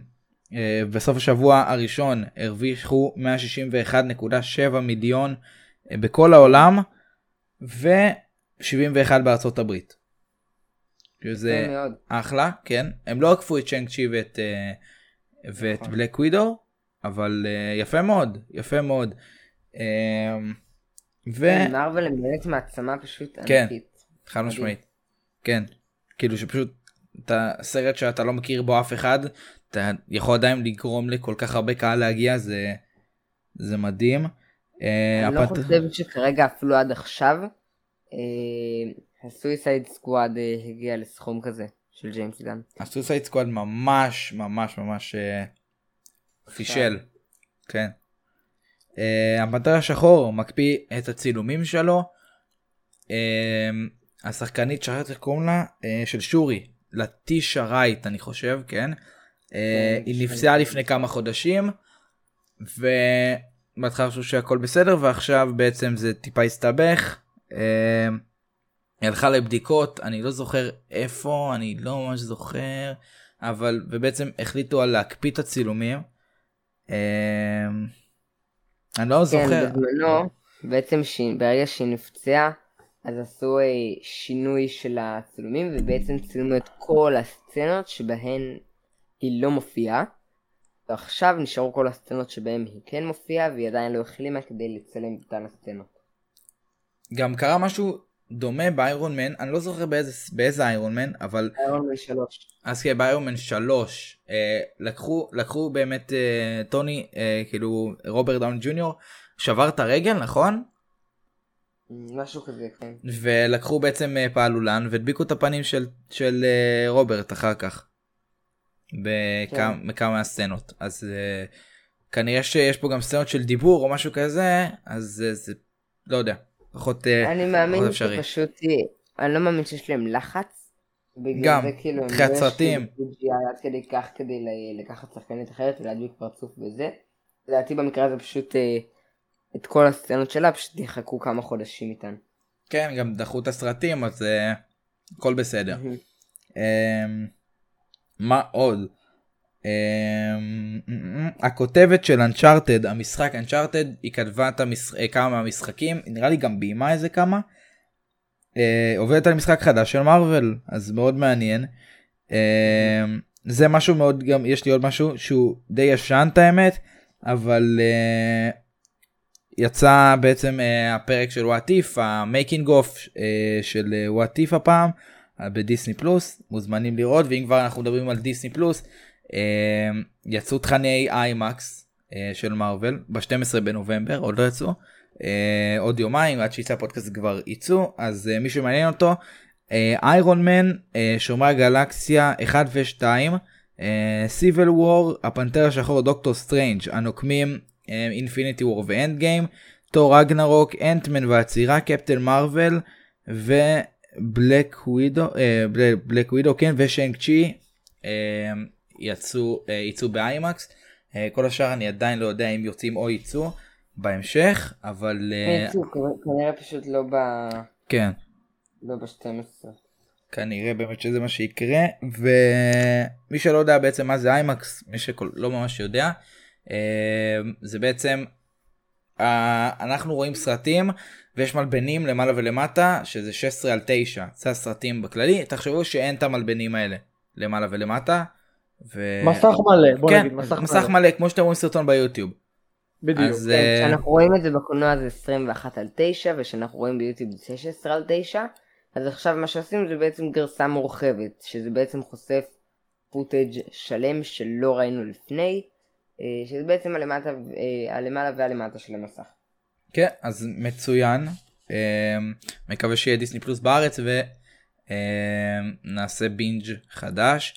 אה, בסוף השבוע הראשון הרוויחו 161.7 מיליון אה, בכל העולם ו-71 בארצות הברית. שזה. אחלה, כן. הם לא עקפו את צ'נג צ'י ואת, ואת נכון. בלק ווידו, אבל יפה מאוד, יפה מאוד. ו... מרוויל הם באמת מעצמה פשוט כן. ענקית. חד מדהים. משמעית. כן. כאילו שפשוט אתה סרט שאתה לא מכיר בו אף אחד, אתה יכול עדיין לגרום לכל כך הרבה קהל להגיע, זה, זה מדהים. אה, אני לא הפת- חושב שכרגע אפילו עד עכשיו ה Suicide Squad הגיע לסכום כזה של ג'יימס גן. ה Suicide Squad ממש ממש ממש אה, פישל. כן. אה, הפנתר השחור מקפיא את הצילומים שלו. אה, השחקנית שכחתי איך קוראים לה אה, של שורי לטישה רייט אני חושב כן. אה, כן, היא נפצעה לפני כמה חודשים. ובהתחלה חשבו שהכל בסדר ועכשיו בעצם זה טיפה הסתבך. אה, היא הלכה לבדיקות אני לא זוכר איפה אני לא ממש זוכר אבל ובעצם החליטו על להקפיא את הצילומים. אה, אני לא כן, זוכר. בזמנו, בעצם ש... ברגע שהיא נפצעה, אז עשו אה, שינוי של הצילומים, ובעצם צילמו את כל הסצנות שבהן היא לא מופיעה. ועכשיו נשארו כל הסצנות שבהן היא כן מופיעה, והיא עדיין לא החלימה כדי לצלם את אותן הסצנות. גם קרה משהו דומה באיירון מן אני לא זוכר באיזה באיזה איירון מן אבל איירון מן 3. אז כן באיירון מן 3 אה, לקחו לקחו באמת אה, טוני אה, כאילו רוברט דאון ג'וניור שבר את הרגל נכון משהו כזה, כן. ולקחו בעצם אה, פעלולן והדביקו את הפנים של של אה, רוברט אחר כך. בכמה כן. מהסצנות אז אה, כנראה שיש פה גם סצנות של דיבור או משהו כזה אז זה, לא יודע פחות אה, אני מאמין אפשרי. שפשוט, אני לא מאמין שיש להם לחץ. גם, זה כאילו לא סרטים. עד כדי כך כדי לקחת שחקנית אחרת ולהדביק פרצוף בזה. לדעתי במקרה הזה פשוט את כל הסצנות שלה פשוט יחכו כמה חודשים איתן. כן גם דחו את הסרטים אז אה, הכל בסדר. אמ, מה עוד? אמ, הכותבת של אנצ'ארטד המשחק אנצ'ארטד היא כתבה את המשח... אה, כמה מהמשחקים נראה לי גם ביימה איזה כמה. אה, עובדת על משחק חדש של מארוול אז מאוד מעניין. אמ, זה משהו מאוד גם יש לי עוד משהו שהוא די ישן את האמת אבל אה, יצא בעצם אה, הפרק של What If ה making of של What If הפעם אה, בדיסני פלוס. מוזמנים לראות ואם כבר אנחנו מדברים על דיסני פלוס אה, יצאו תכני איימקס אה, של מארוול ב-12 בנובמבר עוד לא יצאו אה, עוד יומיים עד שיצא הפודקאסט כבר יצאו אז אה, מי שמעניין אותו איירון מן שומרי הגלקסיה 1 ו-2 סיוויל וור הפנתר השחור דוקטור סטרנג' הנוקמים אינפיניטי וור ואנד גיים תור רגנרוק אנטמן והצירה קפטן מרוויל ובלק ווידו בלק ווידו כן ושנק צ'י אה, יצאו אה, יצאו באיימקס אה, כל השאר אני עדיין לא יודע אם יוצאים או יצאו בהמשך אבל אה, יצאו, כנראה- פשוט לא ב... כן לא ב-12. כנראה באמת שזה מה שיקרה ומי שלא יודע בעצם מה זה איימקס מי שלא ממש יודע אה, זה בעצם אנחנו רואים סרטים ויש מלבנים למעלה ולמטה שזה 16 על 9 זה הסרטים בכללי תחשבו שאין את המלבנים האלה למעלה ולמטה. ו... מסך מלא, בוא כן, נגיד מסך מסך מלא. מלא כמו שאתם רואים סרטון ביוטיוב. בדיוק. אז כן, אה, כשאנחנו רואים את זה בקולנוע זה 21 על 9 וכשאנחנו רואים ביוטיוב זה 16 על 9 אז עכשיו מה שעושים זה בעצם גרסה מורחבת שזה בעצם חושף footage שלם שלא ראינו לפני שזה בעצם הלמטה, אה, הלמעלה והלמטה של המסך. כן אז מצוין אה, מקווה שיהיה דיסני פלוס בארץ ונעשה בינג' חדש.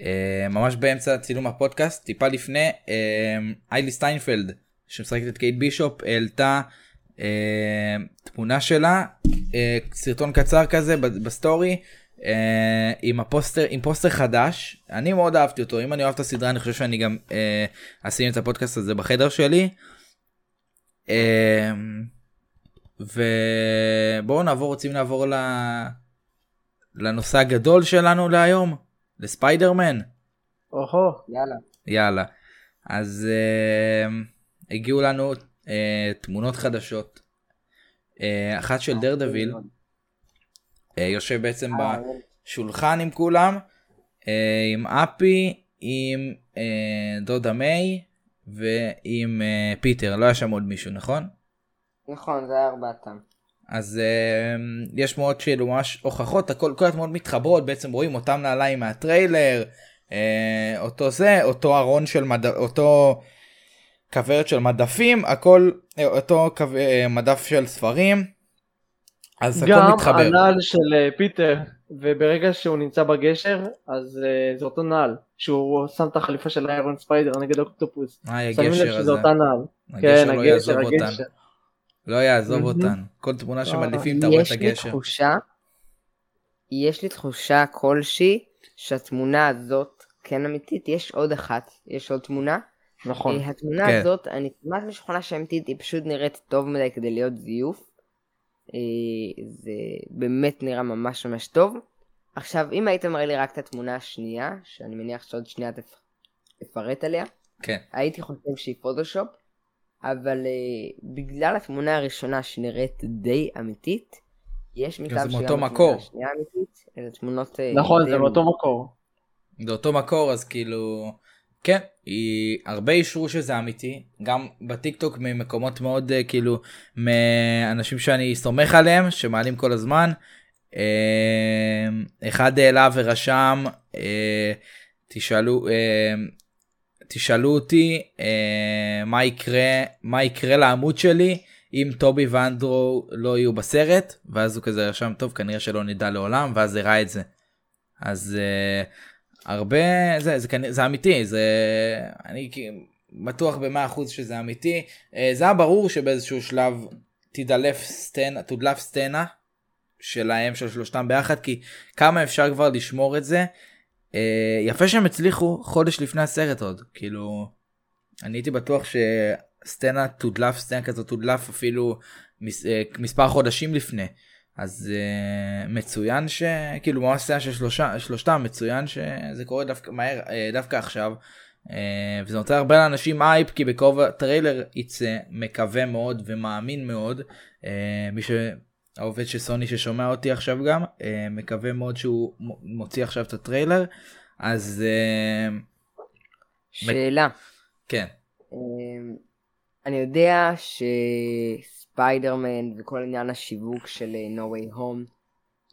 אה, ממש באמצע צילום הפודקאסט טיפה לפני אה, היילי סטיינפלד שמשחקת את קייט בישופ העלתה אה, תמונה שלה אה, סרטון קצר כזה בסטורי אה, עם הפוסטר עם פוסטר חדש אני מאוד אהבתי אותו אם אני אוהב את הסדרה אני חושב שאני גם אה, אשים את הפודקאסט הזה בחדר שלי. אה, ובואו נעבור, רוצים לעבור ל... לנושא הגדול שלנו להיום, לספיידרמן. אוהו. יאללה. יאללה. אז uh, הגיעו לנו uh, תמונות חדשות. אה, אחת של דרדוויל, יושב בעצם בשולחן עם כולם, אה, עם הפי, עם דודה מיי ועם פיטר, לא היה שם עוד מישהו, נכון? נכון, זה היה ארבעתם. אז אה, יש מאוד כאילו ממש הוכחות, הכל, כל התמונות מתחברות, בעצם רואים אותם נעליים מהטריילר, אה, אותו זה, אותו ארון של מד... אותו כוורת של מדפים, הכל, אותו אה, מדף של ספרים, אז הכל גם מתחבר. הנעל של אה, פיטר, וברגע שהוא נמצא בגשר, אז אה, זה אותו נעל, שהוא שם את החליפה של איירון ספיידר נגד אוקטופוס. היי, שמים לב הגשר שזה הזה. אותה נעל. הגשר כן, לא הגשר, יעזוב אותן. הגשר. לא יעזוב. אותן. כל תמונה לא, שמדליפים אתה רואה את יש לי הגשר. תחושה, יש לי תחושה כלשהי שהתמונה הזאת כן אמיתית, יש עוד אחת, יש עוד תמונה. נכון. אה, התמונה כן. הזאת, אני כמעט משוכנע שאמיתית, היא פשוט נראית טוב מדי כדי להיות זיוף. אה, זה באמת נראה ממש ממש טוב. עכשיו, אם היית מראה לי רק את התמונה השנייה, שאני מניח שעוד שנייה תפ- תפרט עליה, כן. הייתי חושב שהיא פוטושופ, אבל uh, בגלל התמונה הראשונה שנראית די אמיתית, יש מצב מאותו התמונה מקור. השנייה אמיתית, אלה תמונות... אה, נכון, זה מאותו. מקור. זה אותו מקור אז כאילו כן היא הרבה אישרו שזה אמיתי גם בטיק טוק ממקומות מאוד אה, כאילו מאנשים שאני סומך עליהם שמעלים כל הזמן. אה, אחד העלה ורשם אה, תשאלו תשאלו אותי מה יקרה מה יקרה לעמוד שלי אם טובי ואנדרו לא יהיו בסרט ואז הוא כזה רשם טוב כנראה שלא נדע לעולם ואז הראה את זה. אז הרבה זה זה כנראה זה אמיתי זה אני בטוח במאה אחוז שזה אמיתי. uh, זה היה ברור שבאיזשהו שלב תדלף סצנה תודלף סצנה שלהם של שלושתם ביחד כי כמה אפשר כבר לשמור את זה? uh, יפה שהם הצליחו חודש לפני הסרט עוד כאילו אני הייתי בטוח שסצנה תודלף סצנה כזאת תודלף אפילו מס, אה, מספר חודשים לפני אז uh, מצוין שכאילו ממש סצנה של שלושה שלושתם מצוין שזה קורה דווקא מהר uh, דווקא עכשיו. uh, וזה נותן הרבה לאנשים אייפ כי בקרוב הטריילר יצא מקווה מאוד ומאמין מאוד. uh, מי שהעובד של סוני ששומע אותי עכשיו גם uh, מקווה מאוד שהוא מוציא עכשיו את הטריילר. אז uh, שאלה, כן. אמ, אני יודע שספיידרמן וכל עניין השיווק של אה, No Way Home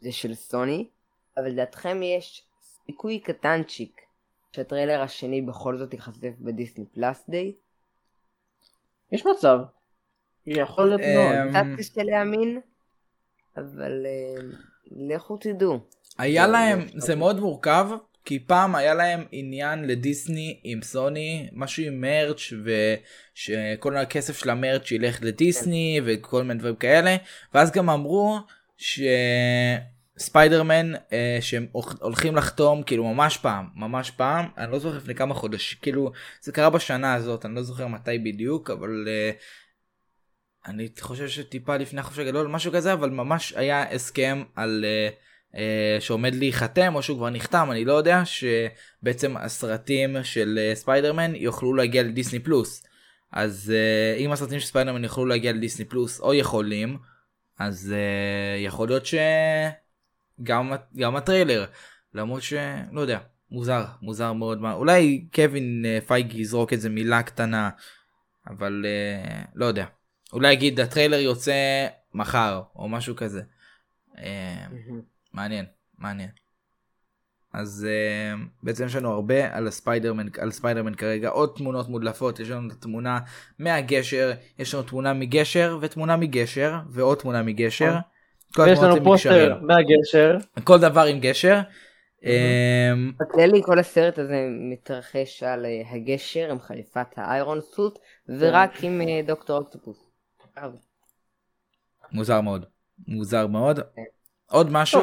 זה של סוני, אבל לדעתכם יש סיכוי קטנצ'יק שהטריילר השני בכל זאת ייחשף בדיסני פלאס דיי? יש מצב. יכול להיות אמ, מאוד. קצת קשה להאמין, אבל אמ, לכו תדעו. היה זה- להם זה- זה מאוד מורכב כי פעם היה להם עניין לדיסני עם סוני משהו עם מרץ' ושכל הכסף של המרץ' ילך לדיסני וכל מיני דברים כאלה ואז גם אמרו שספיידרמן אה, שהם הולכ- הולכים לחתום כאילו ממש פעם ממש פעם אני לא זוכר לפני כמה חודשים כאילו זה קרה בשנה הזאת אני לא זוכר מתי בדיוק אבל. אה, אני חושב שטיפה לפני החופש הגדול משהו כזה אבל ממש היה הסכם על uh, שעומד להיחתם או שהוא כבר נחתם אני לא יודע שבעצם הסרטים של uh, ספיידרמן יוכלו להגיע לדיסני פלוס. אז אה, אם הסרטים של ספיידרמן יוכלו להגיע לדיסני פלוס או יכולים אז יכול להיות שגם גם הטריילר למרות שלא יודע מוזר מוזר מאוד מה אולי קווין פייגי יזרוק איזה מילה קטנה אבל לא יודע. אולי יגיד הטריילר יוצא מחר או משהו כזה. אה, מעניין מעניין. אז אה, בעצם יש לנו הרבה על הספיידרמן על ספיידרמן כרגע עוד תמונות מודלפות יש לנו את התמונה מהגשר יש לנו תמונה מגשר ותמונה מגשר ועוד תמונה מגשר. כל ויש התמונות לנו. פוסטר מהגשר. כל דבר עם גשר. אמ, בכללי כל הסרט הזה מתרחש על אה, הגשר עם חליפת האיירון סוט ורק עם אה, דוקטור אוקטופוס. מוזר מאוד מוזר מאוד. עוד משהו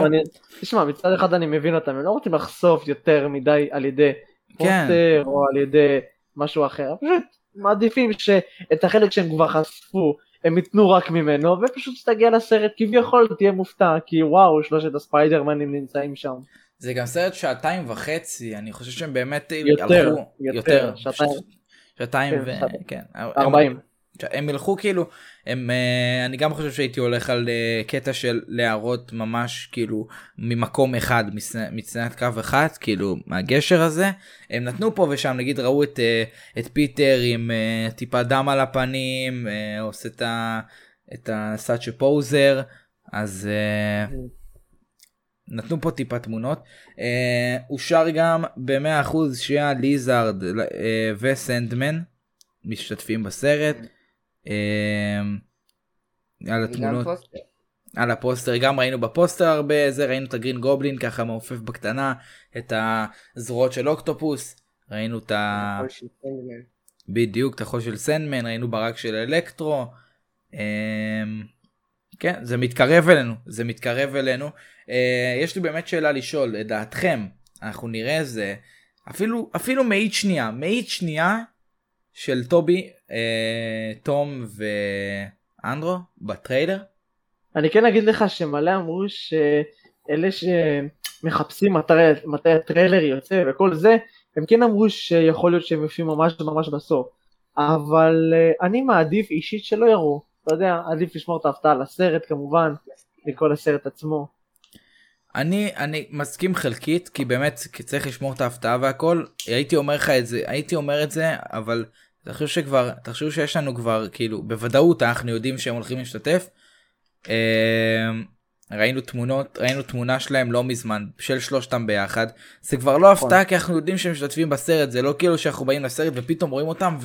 תשמע, מצד אחד אני מבין אותם, הם לא רוצים לחשוף יותר מדי על ידי כן. פוסטר או על ידי משהו אחר, פשוט מעדיפים שאת החלק שהם כבר חשפו הם ייתנו רק ממנו, ופשוט תגיע לסרט כביכול תהיה מופתע, כי וואו, שלושת הספיידרמנים נמצאים שם. זה גם סרט שעתיים וחצי, אני חושב שהם באמת יותר, הלכו, יותר, שעתיים. שעתיים כן, ו... שעתיים. כן. ארבעים. הם ילכו כאילו, הם, אה, אני גם חושב שהייתי הולך על אה, קטע של להראות ממש כאילו ממקום אחד, מצנת קרב אחד, כאילו מהגשר הזה. הם נתנו פה ושם, נגיד ראו את, אה, את פיטר עם אה, טיפה דם על הפנים, אה, עושה את ה... את הסאצ'ה פוזר, אז אה, נתנו פה טיפה תמונות. אה, אושר גם ב-100% שהליזארד אה, וסנדמן משתתפים בסרט. אה, על התמונות. על הפוסטר, גם ראינו בפוסטר הרבה, זה ראינו את הגרין גובלין ככה מעופף בקטנה, את הזרועות של אוקטופוס, ראינו את ה... בדיוק, את החול של סנדמן, ראינו ברק של אלקטרו. אמ, כן, זה מתקרב אלינו, זה מתקרב אלינו. אה, יש לי באמת שאלה לשאול, לדעתכם, אנחנו נראה איזה, אפילו, אפילו מאית שנייה, מאית שנייה של טובי, אה, תום ואנדרו בטריילר? אני כן אגיד לך שמלא אמרו שאלה שמחפשים מתי, מתי הטריילר יוצא וכל זה, הם כן אמרו שיכול להיות שהם יושבים ממש ממש בסוף. אבל אה, אני מעדיף אישית שלא יראו, אתה יודע, עדיף לשמור את ההפתעה לסרט כמובן, לכל הסרט עצמו. אני אני מסכים חלקית כי באמת כי צריך לשמור את ההפתעה והכל. הייתי אומר לך את זה הייתי אומר את זה אבל תחשוב שכבר תחשוב שיש לנו כבר כאילו בוודאות אנחנו יודעים שהם הולכים להשתתף. אה, ראינו תמונות ראינו תמונה שלהם לא מזמן של שלושתם ביחד. זה כבר לא הפתעה כי אנחנו יודעים שהם משתתפים בסרט זה לא כאילו שאנחנו באים לסרט ופתאום רואים אותם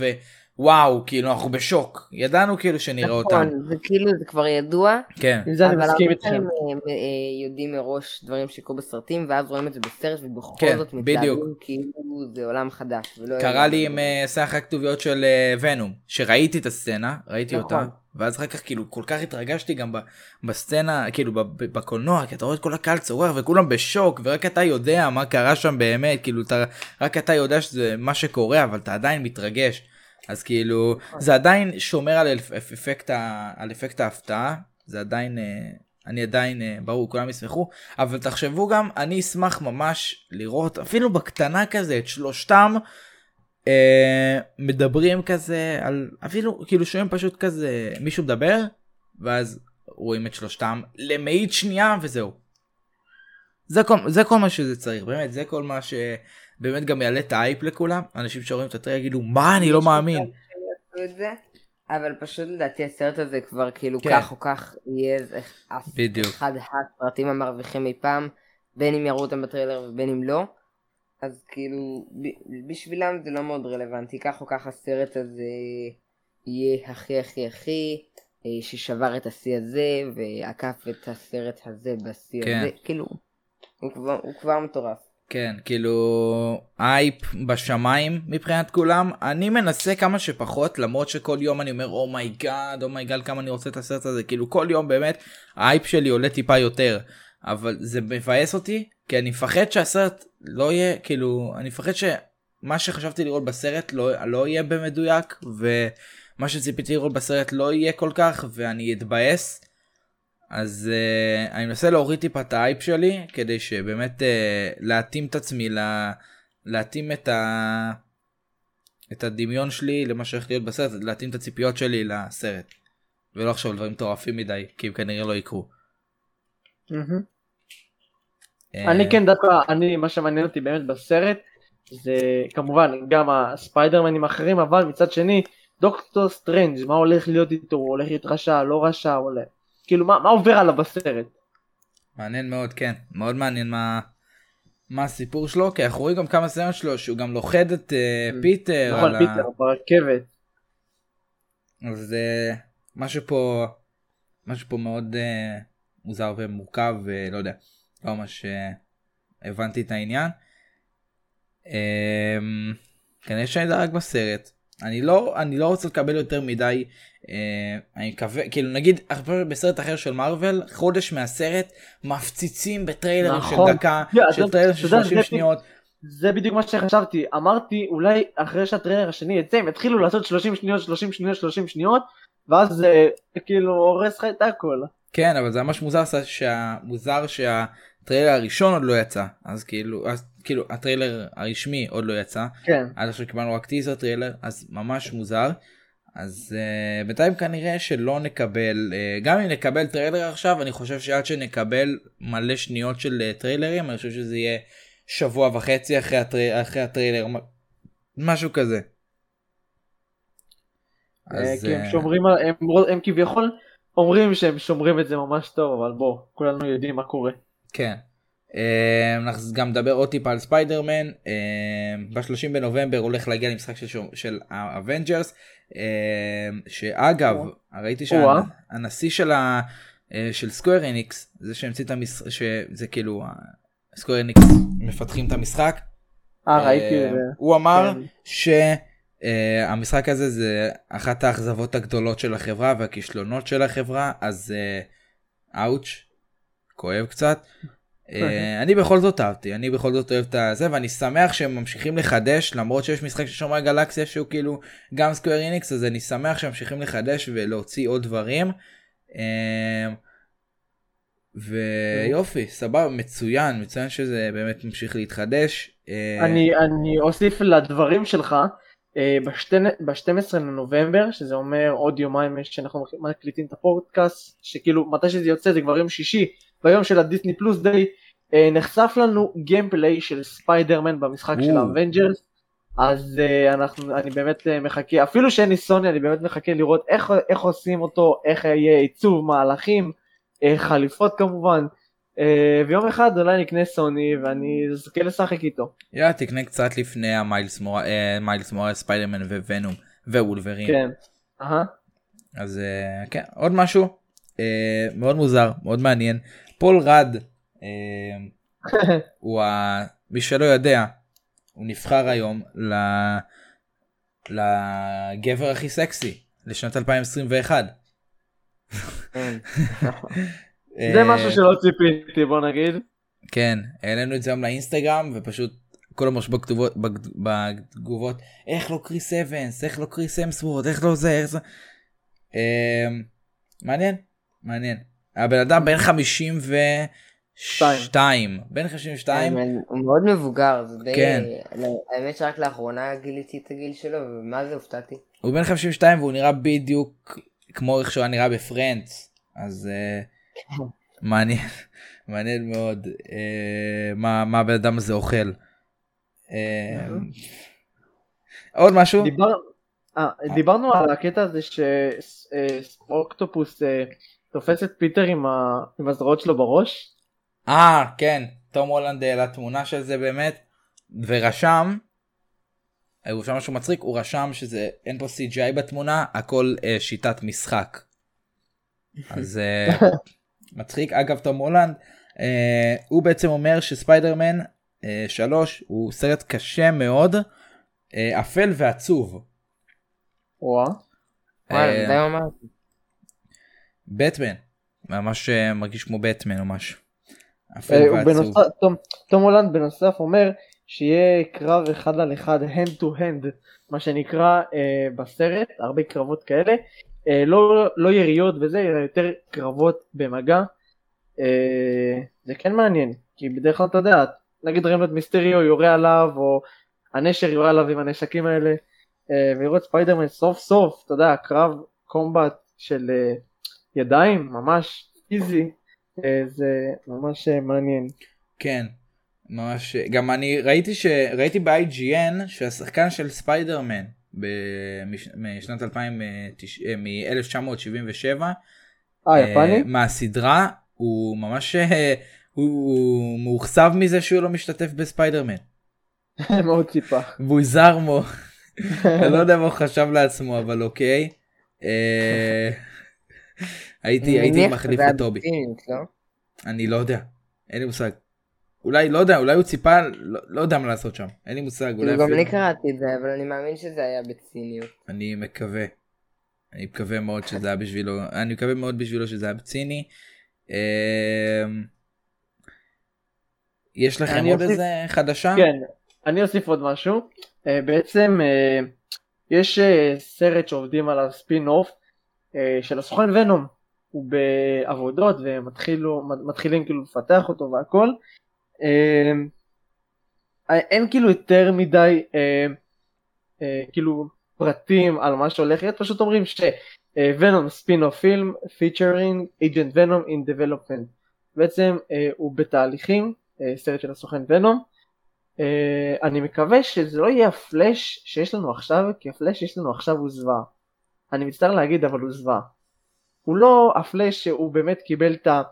ווואו כאילו אנחנו בשוק ידענו כאילו שנראה אותם נכון, זה כאילו זה כבר ידוע, כן עם זה אני אבל מסכים הרבה איתכם. פעמים אה, אה, יודעים מראש דברים שקרו בסרטים ואז רואים את זה בסרט ובכל כן, זאת בדיוק. מתלהבים כאילו זה עולם חדש. ולא קרה. לי עם אה, שיח הכתוביות של ונום שראיתי את הסצנה ראיתי נכון. אותה ואז אחר כך כאילו כל כך התרגשתי גם ב- בסצנה כאילו בקולנוע כי אתה רואה את כל הקהל צורח וכולם בשוק ורק אתה יודע מה קרה שם באמת כאילו אתה רק אתה יודע שזה מה שקורה אבל אתה עדיין מתרגש אז כאילו זה עדיין שומר על אפ- אפ- אפקט ה- על אפקט ההפתעה זה עדיין אה, אני עדיין אה, ברור כולם ישמחו אבל תחשבו גם אני אשמח ממש לראות אפילו בקטנה כזה את שלושתם אה, מדברים כזה על אפילו כאילו שומעים פשוט כזה מישהו מדבר ואז רואים את שלושתם למאית שנייה וזהו. זה כל, זה כל מה שזה צריך באמת זה כל מה שבאמת גם יעלה את האייפ לכולם אנשים שרואים את הטריילר יגידו מה אני לא מאמין. אבל פשוט לדעתי הסרט הזה כבר כאילו כן. כך או כך יהיה איזה אף- בדיוק. אחד הסרטים המרוויחים אי פעם, בין אם יראו אותם בטריילר ובין אם לא. אז כאילו בשבילם זה לא מאוד רלוונטי, כך או כך הסרט הזה יהיה הכי הכי הכי אה, ששבר את השיא הזה ועקף את הסרט הזה בשיא כן. הזה, כאילו הוא כבר, הוא כבר מטורף. כן כאילו הייפ בשמיים מבחינת כולם. אני מנסה כמה שפחות למרות שכל יום אני אומר אומייגאד אומייגאד כמה אני רוצה את הסרט הזה. כאילו כל יום באמת האייפ שלי עולה טיפה יותר. אבל זה מבאס אותי כי אני מפחד שהסרט לא יהיה כאילו אני מפחד שמה שחשבתי לראות בסרט לא, לא יהיה במדויק ומה שציפיתי לראות בסרט לא יהיה כל כך ואני אתבאס. אז uh, אני מנסה להוריד טיפה את האייפ שלי כדי שבאמת uh, להתאים את עצמי ל... להתאים את ה... את הדמיון שלי למה שהולך להיות בסרט להתאים את הציפיות שלי לסרט. ולא על דברים מטורפים מדי כי הם כנראה לא יקרו. אה, אני כן דווקא, אני, מה שמעניין אותי באמת בסרט, זה כמובן גם הספיידרמנים האחרים, אבל מצד שני, דוקטור סטרנג', מה הולך להיות איתו, הוא הולך להיות רשע, לא רשע, הולך, כאילו מה, מה עובר עליו בסרט? מעניין מאוד כן מאוד מעניין מה מה הסיפור שלו כי אנחנו רואים גם כמה סצנות שלו שהוא גם לוכד את אה, פיטר. נכון, על ה- פיטר, ברכבת. אז אה, משהו פה משהו פה מאוד אה, מוזר ומורכב ולא יודע לא ממש אה, הבנתי את העניין. אה, כנראה שאני רק בסרט אני לא אני לא רוצה לקבל יותר מדי אה, אני מקווה כאילו נגיד בסרט אחר של מארוול חודש מהסרט מפציצים בטריילרים נכון. של דקה יודע, של טריילר של אתה יודע, 30 זה- שניות זה בדיוק מה שחשבתי, אמרתי אולי אחרי שהטריילר השני יצא הם יתחילו לעשות 30 שניות, 30 שניות, 30 שניות, ואז זה כאילו הורס לך את הכל. כן אבל זה ממש מוזר שה... מוזר שהטריילר הראשון עוד לא יצא אז כאילו אז כאילו הטריילר הרשמי עוד לא יצא כן. עד עכשיו קיבלנו רק טיזר טריילר אז ממש מוזר. אז uh, בינתיים כנראה שלא נקבל uh, גם אם נקבל טריילר עכשיו אני חושב שעד שנקבל מלא שניות של uh, טריילרים אני חושב שזה יהיה שבוע וחצי אחרי, הטרי... אחרי הטריילר משהו כזה. אז, כי הם שומרים הם, הם כביכול אומרים שהם שומרים את זה ממש טוב אבל בוא כולנו יודעים מה קורה. כן. אנחנו גם נדבר עוד טיפה על ספיידרמן ב-30 בנובמבר הולך להגיע למשחק של האבנג'רס שאגב ראיתי שהנשיא של ה... של סקוויר אניקס זה שהמציא את המשחק שזה כאילו סקוויר אניקס מפתחים את המשחק. הוא אמר ש... Uh, המשחק הזה זה אחת האכזבות הגדולות של החברה והכישלונות של החברה אז אאוץ' כואב קצת. Uh, אני בכל זאת אהבתי אני בכל זאת אוהב את זה ואני שמח שהם ממשיכים לחדש למרות שיש משחק של שומרי גלקסיה שהוא כאילו גם סקוויר איניקס אז אני שמח שהם ממשיכים לחדש ולהוציא עוד דברים. Uh, ויופי סבבה מצוין מצוין שזה באמת ממשיך להתחדש. אני אני אוסיף לדברים שלך. ב-12 לנובמבר שזה אומר עוד יומיים שאנחנו מקליטים את הפודקאסט שכאילו מתי שזה יוצא זה כבר יום שישי ביום של ה Disney Plus Day נחשף לנו gameplay של ספיידרמן במשחק של האבנג'רס אז אנחנו אני באמת מחכה אפילו שאין לי סוני אני באמת מחכה לראות איך, איך עושים אותו איך יהיה עיצוב מהלכים חליפות כמובן ויום אחד אולי נקנה סוני ואני אזכה לשחק איתו. יאללה תקנה קצת לפני המיילס מור... uh, מיילס מור... ספיידרמן וונום ווולברין. כן. אז uh, כן עוד משהו uh, מאוד מוזר מאוד מעניין פול רד *laughs* הוא ה... מי שלא יודע הוא נבחר היום ל... לגבר הכי סקסי לשנת 2021. *laughs* זה משהו שלא ציפיתי בוא נגיד. כן העלינו את זה היום לאינסטגרם ופשוט כל המוש בתגובות בתגובות איך לא קריס אבנס איך לא קריס אמסוורד איך לא זה איך זה. מעניין מעניין הבן אדם בן 52 בן 52 הוא מאוד מבוגר זה די כן. האמת שרק לאחרונה גיליתי את הגיל שלו ומה זה הופתעתי. הוא בן 52 והוא נראה בדיוק כמו איך שהוא היה נראה בפרנדס אז. מעניין *laughs* מעניין מאוד אה, מה מה הבן אדם הזה אוכל. אה, עוד משהו? דיבר, אה, דיברנו על הקטע הזה שאוקטופוס אה, תופס את פיטר עם, ה, עם הזרועות שלו בראש. אה כן תום הולנד העלה תמונה של זה באמת ורשם. הוא רשם משהו מצחיק הוא רשם שזה אין פה CGI בתמונה הכל אה, שיטת משחק. אז אה, *laughs* מצחיק אגב תום הולנד אה, הוא בעצם אומר שספיידרמן אה, 3 הוא סרט קשה מאוד אה, אפל ועצוב. וואה. אה, בטמן ממש אה, מרגיש כמו בטמן ממש. תום, הולנד בנוסף אומר שיהיה קרב אחד על אחד hand to hand מה שנקרא אה, בסרט הרבה קרבות כאלה. אה, לא, לא יריות וזה אלא יותר קרבות במגע. אה, זה כן מעניין כי בדרך כלל אתה יודע נגיד את מיסטריו יורה עליו או הנשר יורה עליו עם הנשקים האלה. אה, ולראות ספיידרמן סוף סוף אתה יודע קרב combat של אה, ידיים ממש easy אה, זה ממש אה, מעניין. כן ממש גם אני ראיתי שראיתי ב-IGN שהשחקן של ספיידרמן משנת 1977 אה יפני? מהסדרה הוא ממש הוא מאוכזב מזה שהוא לא משתתף בספיידרמן. *laughs* מאוד ציפה. והוא זר מו. *laughs* אני לא יודע מה הוא חשב לעצמו אבל אוקיי. הייתי הייתי מחליף את טובי. אני לא יודע. אין לי מושג. אולי לא יודע אולי הוא ציפה לא, לא יודע מה לעשות שם אין לי מושג אולי גם אני קראתי את זה אבל אני מאמין שזה היה בציניות. אני מקווה. אני מקווה מאוד שזה היה בשבילו אני מקווה מאוד בשבילו שזה היה בציני. יש לכם עוד. איזה חדשה? כן אני אוסיף עוד משהו בעצם יש סרט שעובדים עליו ספין אוף אה, של הסוכן ונום, הוא בעבודות ומתחילים כאילו לפתח אותו והכל. אה, אין כאילו יותר מדי אה, אה, כאילו פרטים על מה שהולך להיות, פשוט אומרים ש Venom spin-off film featuring Agent Venom in development. בעצם אה, הוא בתהליכים, אה, סרט של הסוכן ונום. אה, אני מקווה שזה לא יהיה הפלאש שיש לנו עכשיו, כי הפלאש שיש לנו עכשיו הוא זוועה. אני מצטער להגיד אבל הוא זוועה. הוא לא הפלאש שהוא באמת קיבל את ה...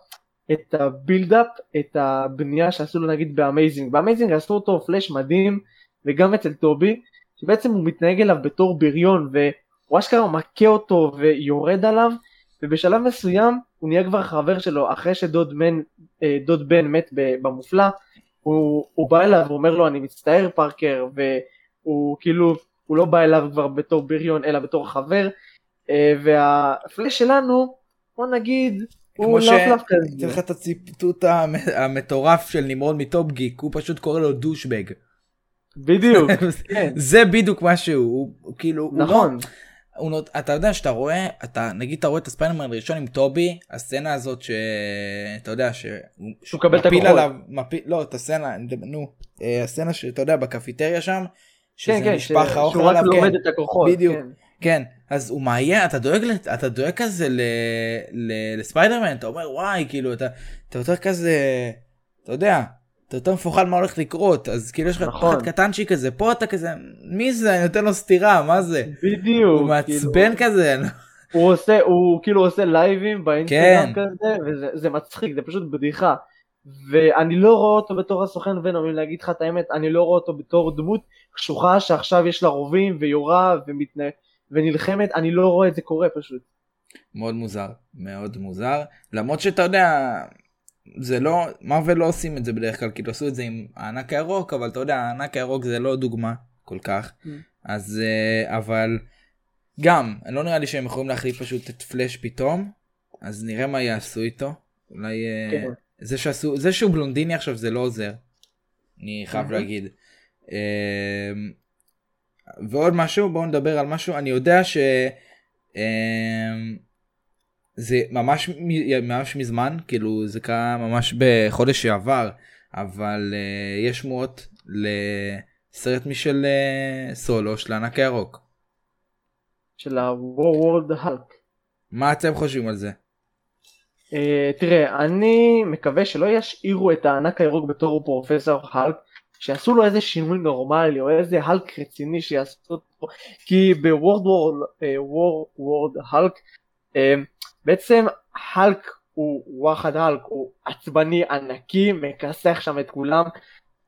את ה build-up, את הבנייה שעשו לו נגיד ב Amazing. ב Amazing עשו אותו פלאש מדהים, וגם אצל טובי, שבעצם הוא מתנהג אליו בתור בריון, והוא אשכרה מכה אותו ויורד עליו, ובשלב מסוים הוא נהיה כבר חבר שלו, אחרי שדוד מן, אה, דוד בן מת במופלא, הוא, הוא בא אליו ואומר לו אני מצטער פארקר, והוא כאילו, הוא לא בא אליו כבר בתור בריון, אלא בתור חבר, אה, והפלאש שלנו, בוא נגיד, כמו שאתן לך את הציטוט המטורף של נמרוד מטופ גיק, הוא פשוט קורא לו דושבג. בדיוק. *laughs* כן. זה בדיוק מה שהוא, הוא כאילו, נכון. הוא לא, הוא אתה יודע שאתה רואה, אתה נגיד אתה רואה את הספיינרמן הראשון עם טובי, הסצנה הזאת שאתה יודע שהוא מקבל את הכוחות. עליו, מפיל, לא את הסצנה, נו, אה, הסצנה שאתה יודע בקפיטריה שם, שזה כן, נשפך האוכל עליו, שהוא רק לומד את הכוחות, בדיוק, כן. כן, אז הוא מאיים, אתה דואג, אתה דואג כזה ל, ל, לספיידרמן, אתה אומר וואי, כאילו, אתה, אתה יותר כזה, אתה יודע, אתה יותר מפוחד מה הולך לקרות, אז כאילו יש לך נכון. פחד קטנצ'י כזה, פה אתה כזה, מי זה, אני נותן לו סטירה, מה זה? בדיוק. הוא מעצבן כאילו... כזה. הוא עושה, הוא כאילו עושה לייבים באינסטגרם כן. כזה, וזה מצחיק, זה פשוט בדיחה. ואני לא רואה אותו בתור הסוכן ונום, אם להגיד לך את האמת, אני לא רואה אותו בתור דמות קשוחה שעכשיו יש לה רובים ויורה ומתנה... ונלחמת, אני לא רואה את זה קורה פשוט. מאוד מוזר, מאוד מוזר, למרות שאתה יודע, זה לא, מרוויל לא עושים את זה בדרך כלל, כאילו עשו את זה עם הענק הירוק, אבל אתה יודע, הענק הירוק זה לא דוגמה כל כך, mm. אז אה, אבל גם, לא נראה לי שהם יכולים להחליף פשוט את פלאש פתאום, אז נראה מה יעשו איתו, אולי אה, כן. זה שעשו, זה שהוא בלונדיני עכשיו זה לא עוזר, אני חייב להגיד. אה, ועוד משהו, בואו נדבר על משהו, אני יודע ש... זה ממש ממש מזמן כאילו זה קרה ממש בחודש שעבר אבל uh, יש שמועות לסרט משל uh, סולו של הענק הירוק. של ה-World Hulk. מה אתם חושבים על זה? Uh, תראה אני מקווה שלא ישאירו את הענק הירוק בתור פרופסור הלק שיעשו לו איזה שינוי נורמלי או איזה הלק רציני שיעשו אותו כי בוורד וורד הלק בעצם האלק הוא וואחד האלק, הוא עצבני ענקי, מכסח שם את כולם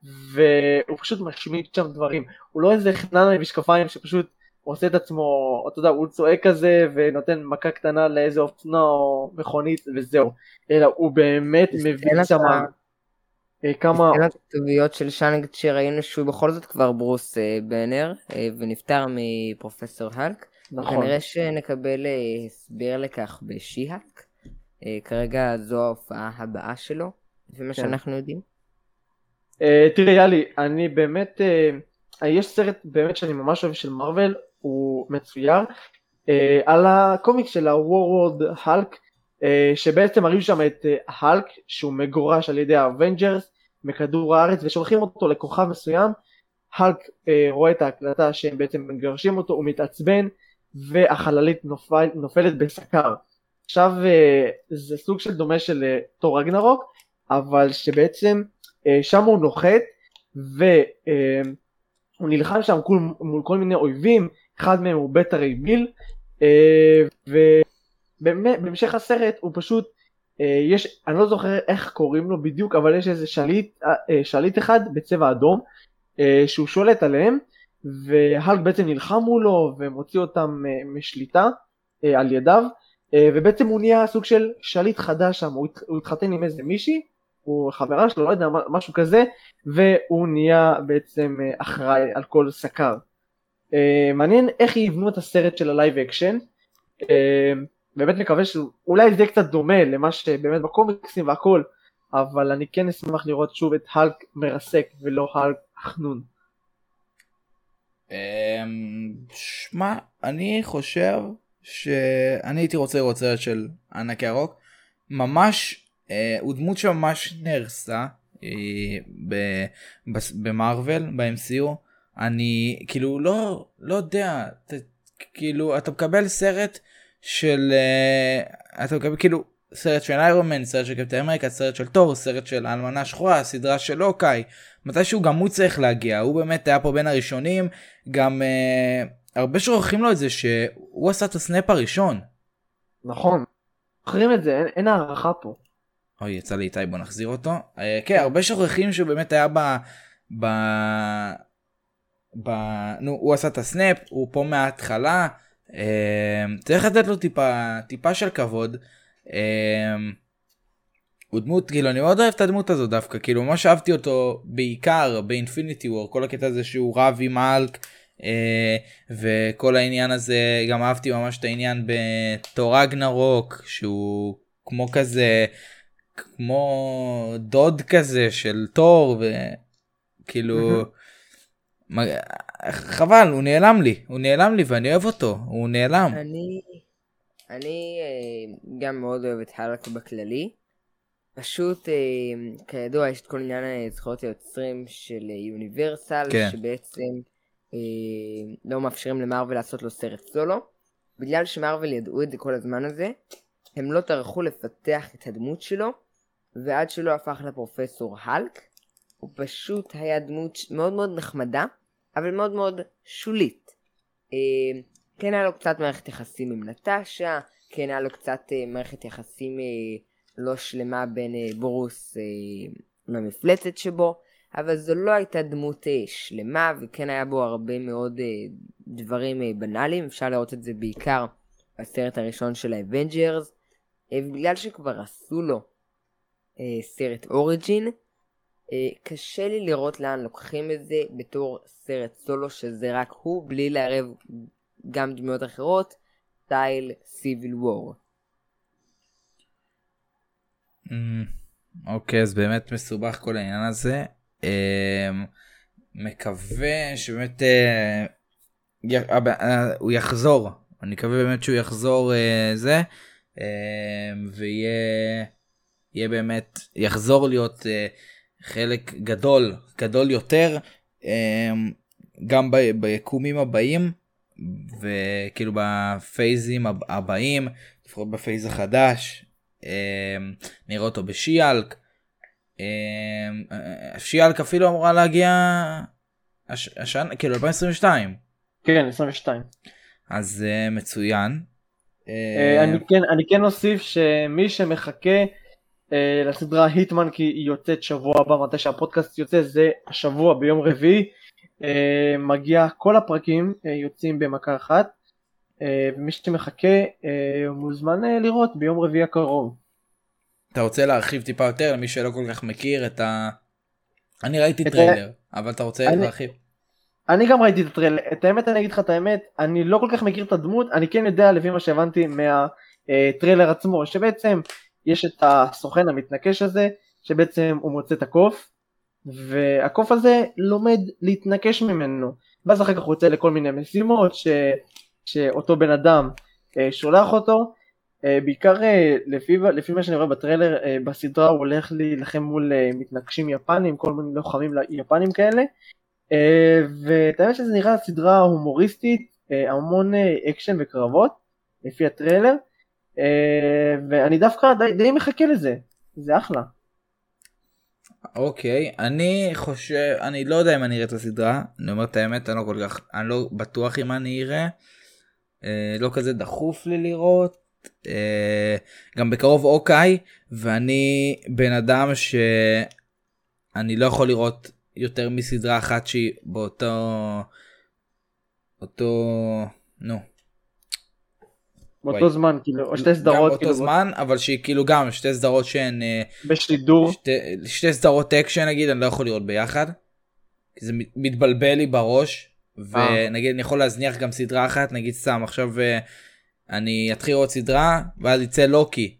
והוא פשוט משמיד שם דברים, הוא לא איזה חנן עם משקפיים שפשוט עושה את עצמו, אתה יודע, הוא צועק כזה ונותן מכה קטנה לאיזה אופנה או מכונית וזהו, אלא הוא באמת מביא שם אה, כמה... סצנת הכתוביות של שאנג שראינו שהוא בכל זאת כבר ברוס אה, בנר אה, ונפטר מפרופסור האלק. נכון. כנראה שנקבל הסבר לכך ב She-Hulk. אה, כרגע זו ההופעה הבאה שלו, לפי מה כן. שאנחנו יודעים. תראה יאלי, אני באמת, יש סרט באמת שאני ממש אוהב של מארוול, הוא מצויר, uh, על הקומיק של World Hulk, uh, שבעצם מראים שם את הלק uh, שהוא מגורש על ידי האבנג'רס מכדור הארץ ושולחים אותו לכוכב מסוים, הלק רואה את ההקלטה שהם בעצם מגרשים אותו, הוא מתעצבן, והחללית נופל, נופלת בסקר. עכשיו אה, זה סוג של דומה של אה, תור רגנרוק, אבל שבעצם אה, שם הוא נוחת והוא נלחם שם מול כל מיני אויבים, אחד מהם הוא בית הרייביל, ובהמשך הסרט הוא פשוט, יש, אני לא זוכר איך קוראים לו בדיוק, אבל יש איזה שליט, שליט אחד בצבע אדום, שהוא שולט עליהם, והלק בעצם נלחם מולו ומוציא אותם אה, משליטה אה, על ידיו אה, ובעצם הוא נהיה סוג של שליט חדש שם, הוא התחתן עם איזה מישהי, הוא חברה שלו, לא יודע, משהו כזה, והוא נהיה בעצם אחראי על כל סקאר. מעניין איך יבנו את הסרט של ה live action, באמת מקווה שאולי זה קצת דומה למה שבאמת בקומיקסים והכל, אבל אני כן אשמח לראות שוב את האלק מרסק ולא האלק חנון. אמ, שמע, אני חושב שאני הייתי רוצה לראות סרט של ענק ירוק. ממש, אה, הוא דמות שממש נהרסה אה, במרוויל, ב-MCU. אני כאילו לא, לא יודע, ת, כאילו אתה מקבל סרט של, אה, אתה מקבל כאילו סרט של איירון מן, סרט של קפטן אמריקה, סרט של תור, סרט של האלמנה השחורה, סדרה של אוקיי, מתישהו גם הוא צריך להגיע, הוא באמת היה פה בין הראשונים, גם אה, הרבה שוכחים לו את זה שהוא עשה את הסנאפ הראשון. נכון, זוכרים את זה, אין, אין הערכה פה. אוי, יצא לי איתי, בוא נחזיר אותו. אה, כן, הרבה שוכחים שהוא באמת היה ב... ב... ב... נו, הוא עשה את הסנאפ, הוא פה מההתחלה. אה, צריך לתת לו טיפה, טיפה של כבוד. אה, הוא דמות, כאילו, אני מאוד אוהב את הדמות הזו דווקא, כאילו, ממש אהבתי אותו בעיקר באינפיניטי וור, כל הקטע הזה שהוא רב עם האלק, אה, וכל העניין הזה, גם אהבתי ממש את העניין בתור אגנרוק, שהוא כמו כזה, כמו דוד כזה של תור, וכאילו, חבל, הוא נעלם לי, הוא נעלם לי ואני אוהב אותו, הוא נעלם. אני, אני אה, גם מאוד אוהב את האלק בכללי. פשוט, אה, כידוע, יש את כל עניין זכויות היוצרים של יוניברסל, כן. שבעצם אה, לא מאפשרים למרוויל לעשות לו סרט סולו. בגלל שמרוויל ידעו את זה כל הזמן הזה, הם לא טרחו לפתח את הדמות שלו, ועד שלא הפך לפרופסור האלק, הוא פשוט היה דמות מאוד מאוד נחמדה, אבל מאוד מאוד שולית. אה, כן היה לו קצת מערכת יחסים עם נטשה, כן היה לו קצת אה, מערכת יחסים אה, לא שלמה בין אה, ברוס אה, למפלצת שבו, אבל זו לא הייתה דמות אה, שלמה וכן היה בו הרבה מאוד אה, דברים אה, בנאליים, אפשר לראות את זה בעיקר בסרט הראשון של האבנג'רס, אה, ובגלל שכבר עשו לו אה, סרט origin, קשה לי לראות לאן לוקחים את זה בתור סרט סולו שזה רק הוא בלי לערב גם דמויות אחרות, style Civil War. אוקיי אז באמת מסובך כל העניין הזה. אמ, מקווה שבאמת אה, אה, הוא יחזור אני מקווה באמת שהוא יחזור אה, זה ויהיה יהיה באמת יחזור להיות חלק גדול גדול יותר אמ, גם ביקומים הבאים וכאילו בפייזים הבאים לפחות בפייז החדש נראה אותו בשיאלק. אמ, שיאלק אפילו אמורה להגיע השנה כאילו 2022. כן 22. אז uh, מצוין. Uh, אני כן אני כן אוסיף שמי שמחכה לסדרה היטמן כי היא יוצאת שבוע הבא מתי שהפודקאסט יוצא זה השבוע ביום רביעי uh, מגיע כל הפרקים uh, יוצאים במכה אחת ומי שמחכה מוזמן לראות ביום רביעי הקרוב. אתה רוצה להרחיב טיפה יותר למי שלא כל כך מכיר את ה... אני ראיתי טריילר, אבל אתה רוצה אני... להרחיב. אני גם ראיתי את הטריילר, את האמת אני אגיד לך את האמת, אני לא כל כך מכיר את הדמות, אני כן יודע לפי מה שהבנתי מהטריילר עצמו, שבעצם יש את הסוכן המתנקש הזה, שבעצם הוא מוצא את הקוף, והקוף הזה לומד להתנקש ממנו, ואז אחר כך הוא יוצא לכל מיני משימות ש... שאותו בן אדם אה, שולח אותו, Uh, בעיקר uh, לפי, לפי מה שאני רואה בטריילר בסדרה הוא הולך להילחם מול מתנקשים יפנים כל מיני לוחמים יפנים כאלה. ואת האמת שזה נראה סדרה הומוריסטית המון אקשן וקרבות לפי הטריילר ואני דווקא די, די מחכה לזה זה אחלה. אוקיי אני חושב אני לא יודע אם אני אראה את הסדרה אני אומר את האמת אני לא כל כך אני לא בטוח אם אני אראה uh, לא כזה דחוף לי לראות אה, גם בקרוב אוקיי ואני בן אדם שאני לא יכול לראות יותר מסדרה אחת שהיא באותו אותו נו. באותו וואי. זמן כאילו או שתי סדרות באותו כאילו זמן. אבל שהיא כאילו גם שתי סדרות שהן אה, בשידור שתי, שתי סדרות אקשן נגיד אני לא יכול לראות ביחד. זה מתבלבל לי בראש אה. ונגיד אני יכול להזניח גם סדרה אחת נגיד סתם עכשיו אני אתחיל לראות סדרה ואז יצא לוקי.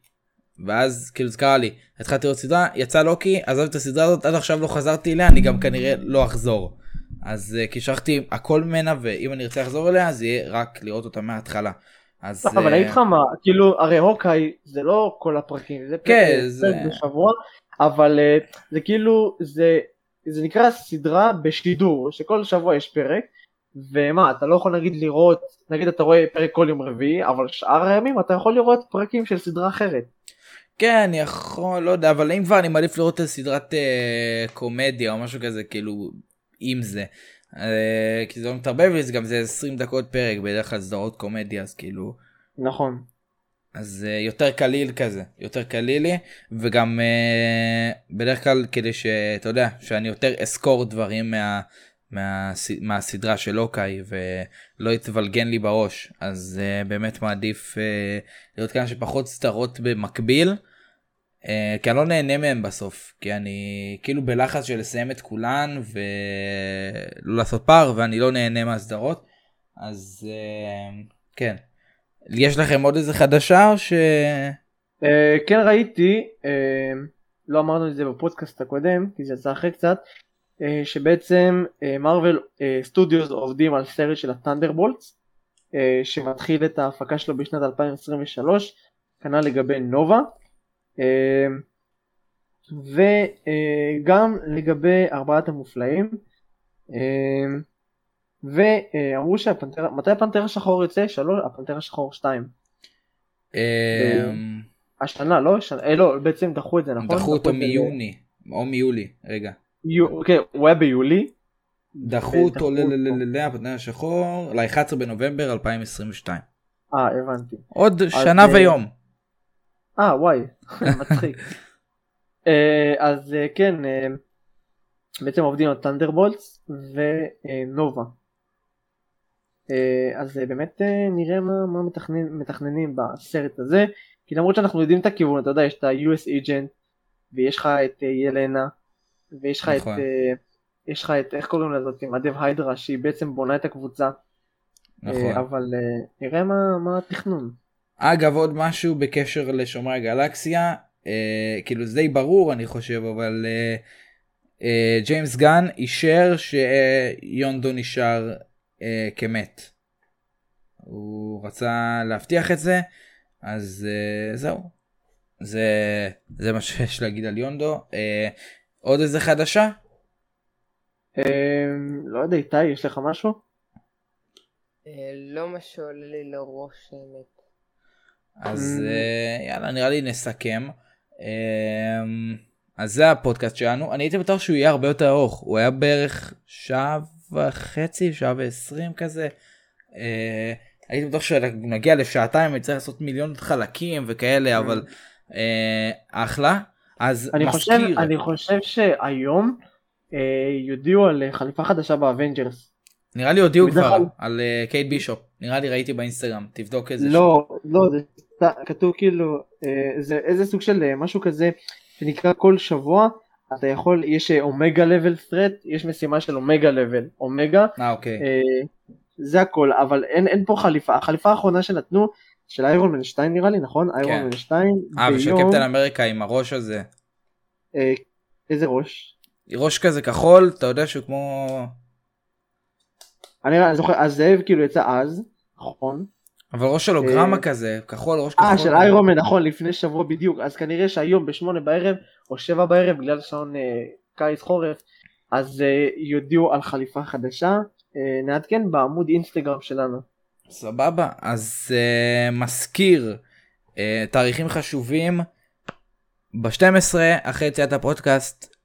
ואז כאילו זה קרה לי התחלתי לראות סדרה יצא לוקי עזבתי את הסדרה הזאת עד עכשיו לא חזרתי אליה אני גם כנראה לא אחזור. אז uh, קישרתי הכל ממנה ואם אני ארצה לחזור אליה אז יהיה רק לראות אותה מההתחלה. אז... לא, אבל אה, אני אגיד לך מה, כאילו, הרי הוקאי זה לא כל הפרקים, זה כן, זה- בשבוע, אבל אה, זה כאילו, זה, זה נקרא סדרה בשידור, שכל שבוע יש פרק, ומה, אתה לא יכול נגיד לראות, נגיד אתה רואה פרק כל יום רביעי, אבל שאר הימים אתה יכול לראות פרקים של סדרה אחרת. כן, אני יכול, לא יודע, אבל אם כבר אני מעדיף לראות את סדרת אה, קומדיה או משהו כזה, כאילו, עם זה. אה, כי זה לא מתערבב לי, זה גם זה 20 דקות פרק, בדרך כלל סדרות קומדיה, אז כאילו, נכון. אז אה, יותר קליל כזה, יותר קלילי, וגם אה, בדרך כלל כדי שאתה יודע, שאני יותר אזכור דברים מה, מה, מהסדרה של אוקיי, ולא יתבלגן לי בראש, אז אה, באמת מעדיף אה, לראות כמה שפחות סדרות במקביל. אה, כי אני לא נהנה מהם בסוף, כי אני כאילו בלחץ של לסיים את כולן ולא לעשות פער ואני לא נהנה מהסדרות, אז אה, כן. יש לכם עוד איזה חדשה או ש... אה, כן ראיתי, אה, לא אמרנו את זה בפודקאסט הקודם, כי זה יצא אחרי קצת, אה, שבעצם מרוויל סטודיוס עובדים על סרט של הטנדרבולטס, שמתחיל את ההפקה שלו בשנת 2023, כנ"ל לגבי נובה, וגם לגבי ארבעת המופלאים, אה, ואמרו שהפנתר, מתי הפנתר השחור יוצא? שלוש, הפנתר השחור 2. אה, השנה לא? אה, לא בעצם דחו את זה נכון? דחו אותו מיוני, או מיולי, רגע. כן, הוא היה ביולי. דחו אותו דחו ל- ל- אותו. ל- ל- הפנתר השחור ל-11 בנובמבר 2022. אה הבנתי. עוד שנה אה, ויום. אה וואי *laughs* מצחיק. אה, אז אה, כן אה, בעצם עובדים על טנדרבולטס ונובה. אה, אז אה, באמת אה, נראה מה, מה מתכנן, מתכננים בסרט הזה כי למרות שאנחנו יודעים את הכיוון אתה יודע יש את ה-US agent ויש לך את אה, ילנה ויש לך את. אה, יש לך את איך קוראים לזאת הדב היידרה שהיא בעצם בונה את הקבוצה נכון. אבל אה, נראה מה, מה התכנון. אגב עוד משהו בקשר לשומרי הגלקסיה אה, כאילו זה די ברור אני חושב אבל אה, אה, ג'יימס גן אישר שיונדו נשאר אה, כמת. הוא רצה להבטיח את זה אז אה, זהו. זה זה מה שיש להגיד על יונדו. אה, עוד איזה חדשה? אה, לא יודע איתי יש לך משהו? אה, לא מה שעולה לי לראש האמת. אז Mm. אה, יאללה נראה לי נסכם. אה, אז זה הפודקאסט שלנו אני הייתי בטוח שהוא יהיה הרבה יותר ארוך הוא היה בערך שעה וחצי שעה ועשרים כזה. אה, הייתי בטוח שנגיע לשעתיים וצריך לעשות מיליון חלקים וכאלה אבל אה, אחלה. אז אני חושב, מזכיר אני חושב שהיום אה, יודיעו על חליפה חדשה ב Avengers. נראה לי הודיעו כבר על קייט בישופ נראה לי ראיתי באינסטגרם תבדוק איזה לא, לא, זה כתוב כאילו, אה, זה איזה סוג של אה, משהו כזה שנקרא כל שבוע, אתה יכול, יש אה, אומגה לבל threat, יש משימה של אומגה לבל, אומגה, אה אוקיי. אה, זה הכל, אבל אין, אין פה חליפה, החליפה האחרונה שנתנו, של איירון מן 2 נראה לי, נכון? איירון מן 2, אה ושל קפטן אמריקה עם הראש הזה. אה, איזה ראש? ראש כזה כחול אתה יודע שהוא כמו אני אני זוכר, הזאב כאילו יצא אז, נכון? אבל ראש הולוגרמה אה, כזה כחול ראש כחול. אה, של איירון מן, נכון, לפני שבוע בדיוק, אז כנראה שהיום בשמונה בערב, או שבע בערב, בגלל שעון אה, קיץ חורף, אז אה, יודיעו על חליפה חדשה, אה, נעדכן בעמוד אינסטגרם שלנו. סבבה. אז מזכיר תאריכים חשובים. ב-12 אחרי יציאת הפודקאסט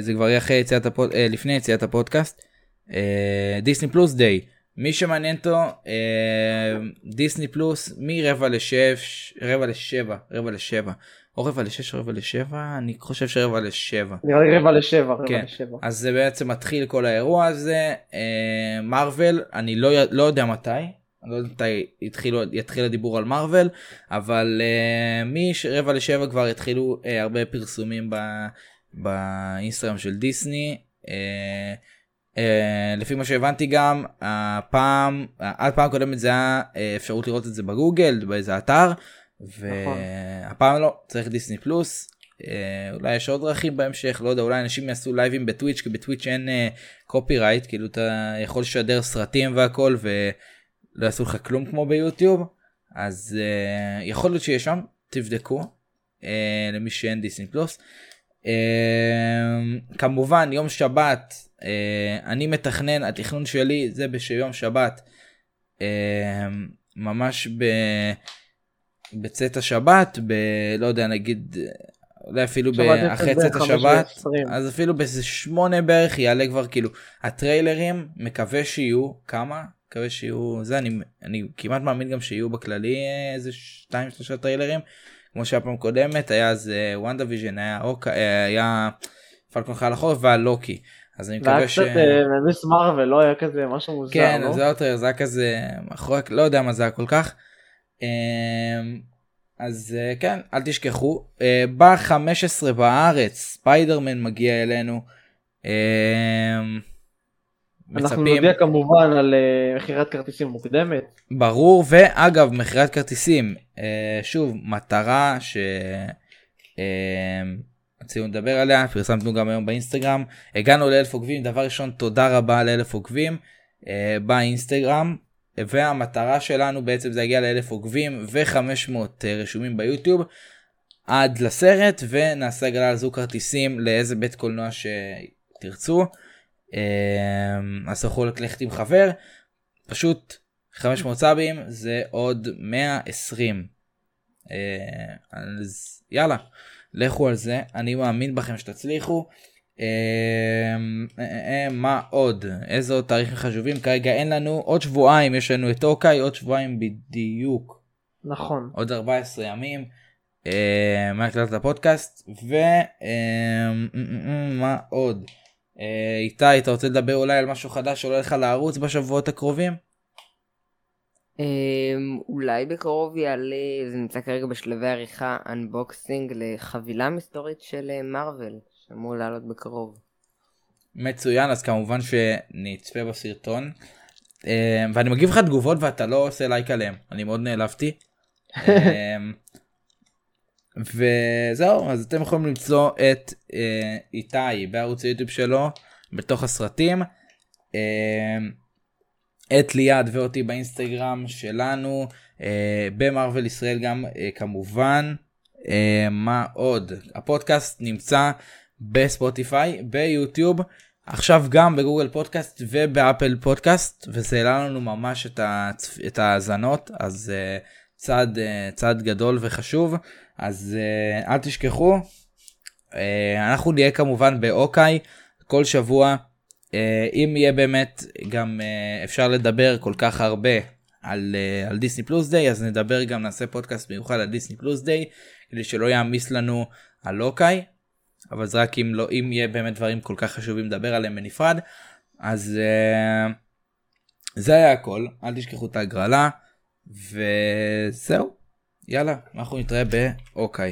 זה כבר יהיה אחרי יציאת הפוד... לפני יציאת הפודקאסט דיסני פלוס Day מי שמעניין אותו דיסני פלוס מרבע לשש רבע לשבע רבע לשבע או רבע לשש רבע לשבע אני חושב שרבע לשבע נראה לי רבע לשבע, רבע כן. לשבע. אז זה בעצם מתחיל כל האירוע הזה מרוויל אני לא, לא יודע מתי אני לא יודע מתי יתחילו, יתחיל הדיבור על מרוויל אבל uh, מרבע לשבע כבר התחילו uh, הרבה פרסומים ב, באינסטגרם של דיסני. Uh, לפי מה שהבנתי גם הפעם עד פעם קודמת זה היה uh, אפשרות לראות את זה בגוגל באיזה אתר והפעם לא צריך דיסני פלוס. אה, אולי יש עוד דרכים בהמשך לא יודע אולי אנשים יעשו לייבים בטוויץ' כי בטוויץ' אין קופי רייט כאילו אתה יכול לשדר סרטים והכל ולא יעשו לך כלום כמו ביוטיוב. אז uh, יכול להיות שיש שם, תבדקו, uh, למי שאין דיסני פלוס. Uh, כמובן יום שבת, uh, אני מתכנן, התכנון שלי זה ביום שבת, uh, ממש ב... בצאת השבת, ב... לא יודע, נגיד, אולי אפילו. אחרי צאת השבת, אז אפילו באיזה שמונה בערך יעלה כבר כאילו, הטריילרים, מקווה שיהיו, כמה? מקווה שיהיו, זה אני, אני כמעט מאמין גם שיהיו בכללי איזה שתיים שלושה טריילרים, כמו שהיה פעם קודמת, היה אז וונדה ויז'ן, היה הוקאיי, אה, היה פלקון חייל החורף והלוקי. אז אני מקווה ש... והיה קצת מיס מארוול, לא היה כזה משהו מוזר, כן, לא? זה היה טריילר, זה היה כזה, מאחורי, לא יודע מה זה היה כל כך. אז אה, כן, אל תשכחו. אה, ב-15 בארץ, ספיידרמן מגיע אלינו. אנחנו נודיע כמובן על אה, מכירת כרטיסים מוקדמת. ברור, ואגב, מכירת כרטיסים, שוב, מטרה ש... רצינו לדבר עליה, פרסמנו גם היום באינסטגרם. הגענו לאלף עוקבים, דבר ראשון, תודה רבה לאלף עוקבים באינסטגרם. והמטרה שלנו בעצם זה להגיע לאלף עוקבים ו-500 אה, רשומים ביוטיוב עד לסרט ונעשה הגרלה על זוג כרטיסים לאיזה בית קולנוע שתרצו. אה, אז תוכלו ללכת עם חבר פשוט 500 סאבים זה עוד 120 אה, אז יאללה לכו על זה אני מאמין בכם שתצליחו אמ, אה, אה, מה עוד? איזה עוד תאריכים חשובים? כרגע אין לנו, עוד שבועיים יש לנו את אוקיי, עוד שבועיים בדיוק. נכון. עוד 14 ימים. מהקלטת הפודקאסט ומה עוד? איתי אתה רוצה לדבר אולי על משהו חדש שעולה לך לערוץ בשבועות הקרובים? אולי בקרוב יעלה זה נמצא כרגע בשלבי עריכה unboxing לחבילה מסתורית של מארוול אמור לעלות בקרוב. מצוין אז כמובן שנצפה בסרטון אה, ואני מגיב לך תגובות ואתה לא עושה לייק עליהם אני מאוד נעלבתי. *laughs* אה, וזהו אז אתם יכולים למצוא את אה, איתי בערוץ היוטיוב שלו בתוך הסרטים. את ליעד ואותי באינסטגרם שלנו במרוויל ישראל גם כמובן. מה עוד? הפודקאסט נמצא בספוטיפיי, ביוטיוב, עכשיו גם בגוגל פודקאסט ובאפל פודקאסט, וזה העלה לנו ממש את, הצפ... את ההאזנות, אז uh, צעד, uh, צעד גדול וחשוב, אז uh, אל תשכחו, uh, אנחנו נהיה כמובן באוקיי כל שבוע, uh, אם יהיה באמת גם אפשר לדבר כל כך הרבה על, על דיסני פלוס דיי, אז נדבר גם, נעשה פודקאסט מיוחד על דיסני פלוס דיי, כדי שלא יעמיס לנו על אוקיי. אבל זה רק אם לא אם יהיה באמת דברים כל כך חשובים לדבר עליהם בנפרד. אז uh, זה היה הכל. אל תשכחו את ההגרלה וזהו יאללה אנחנו נתראה באוקיי.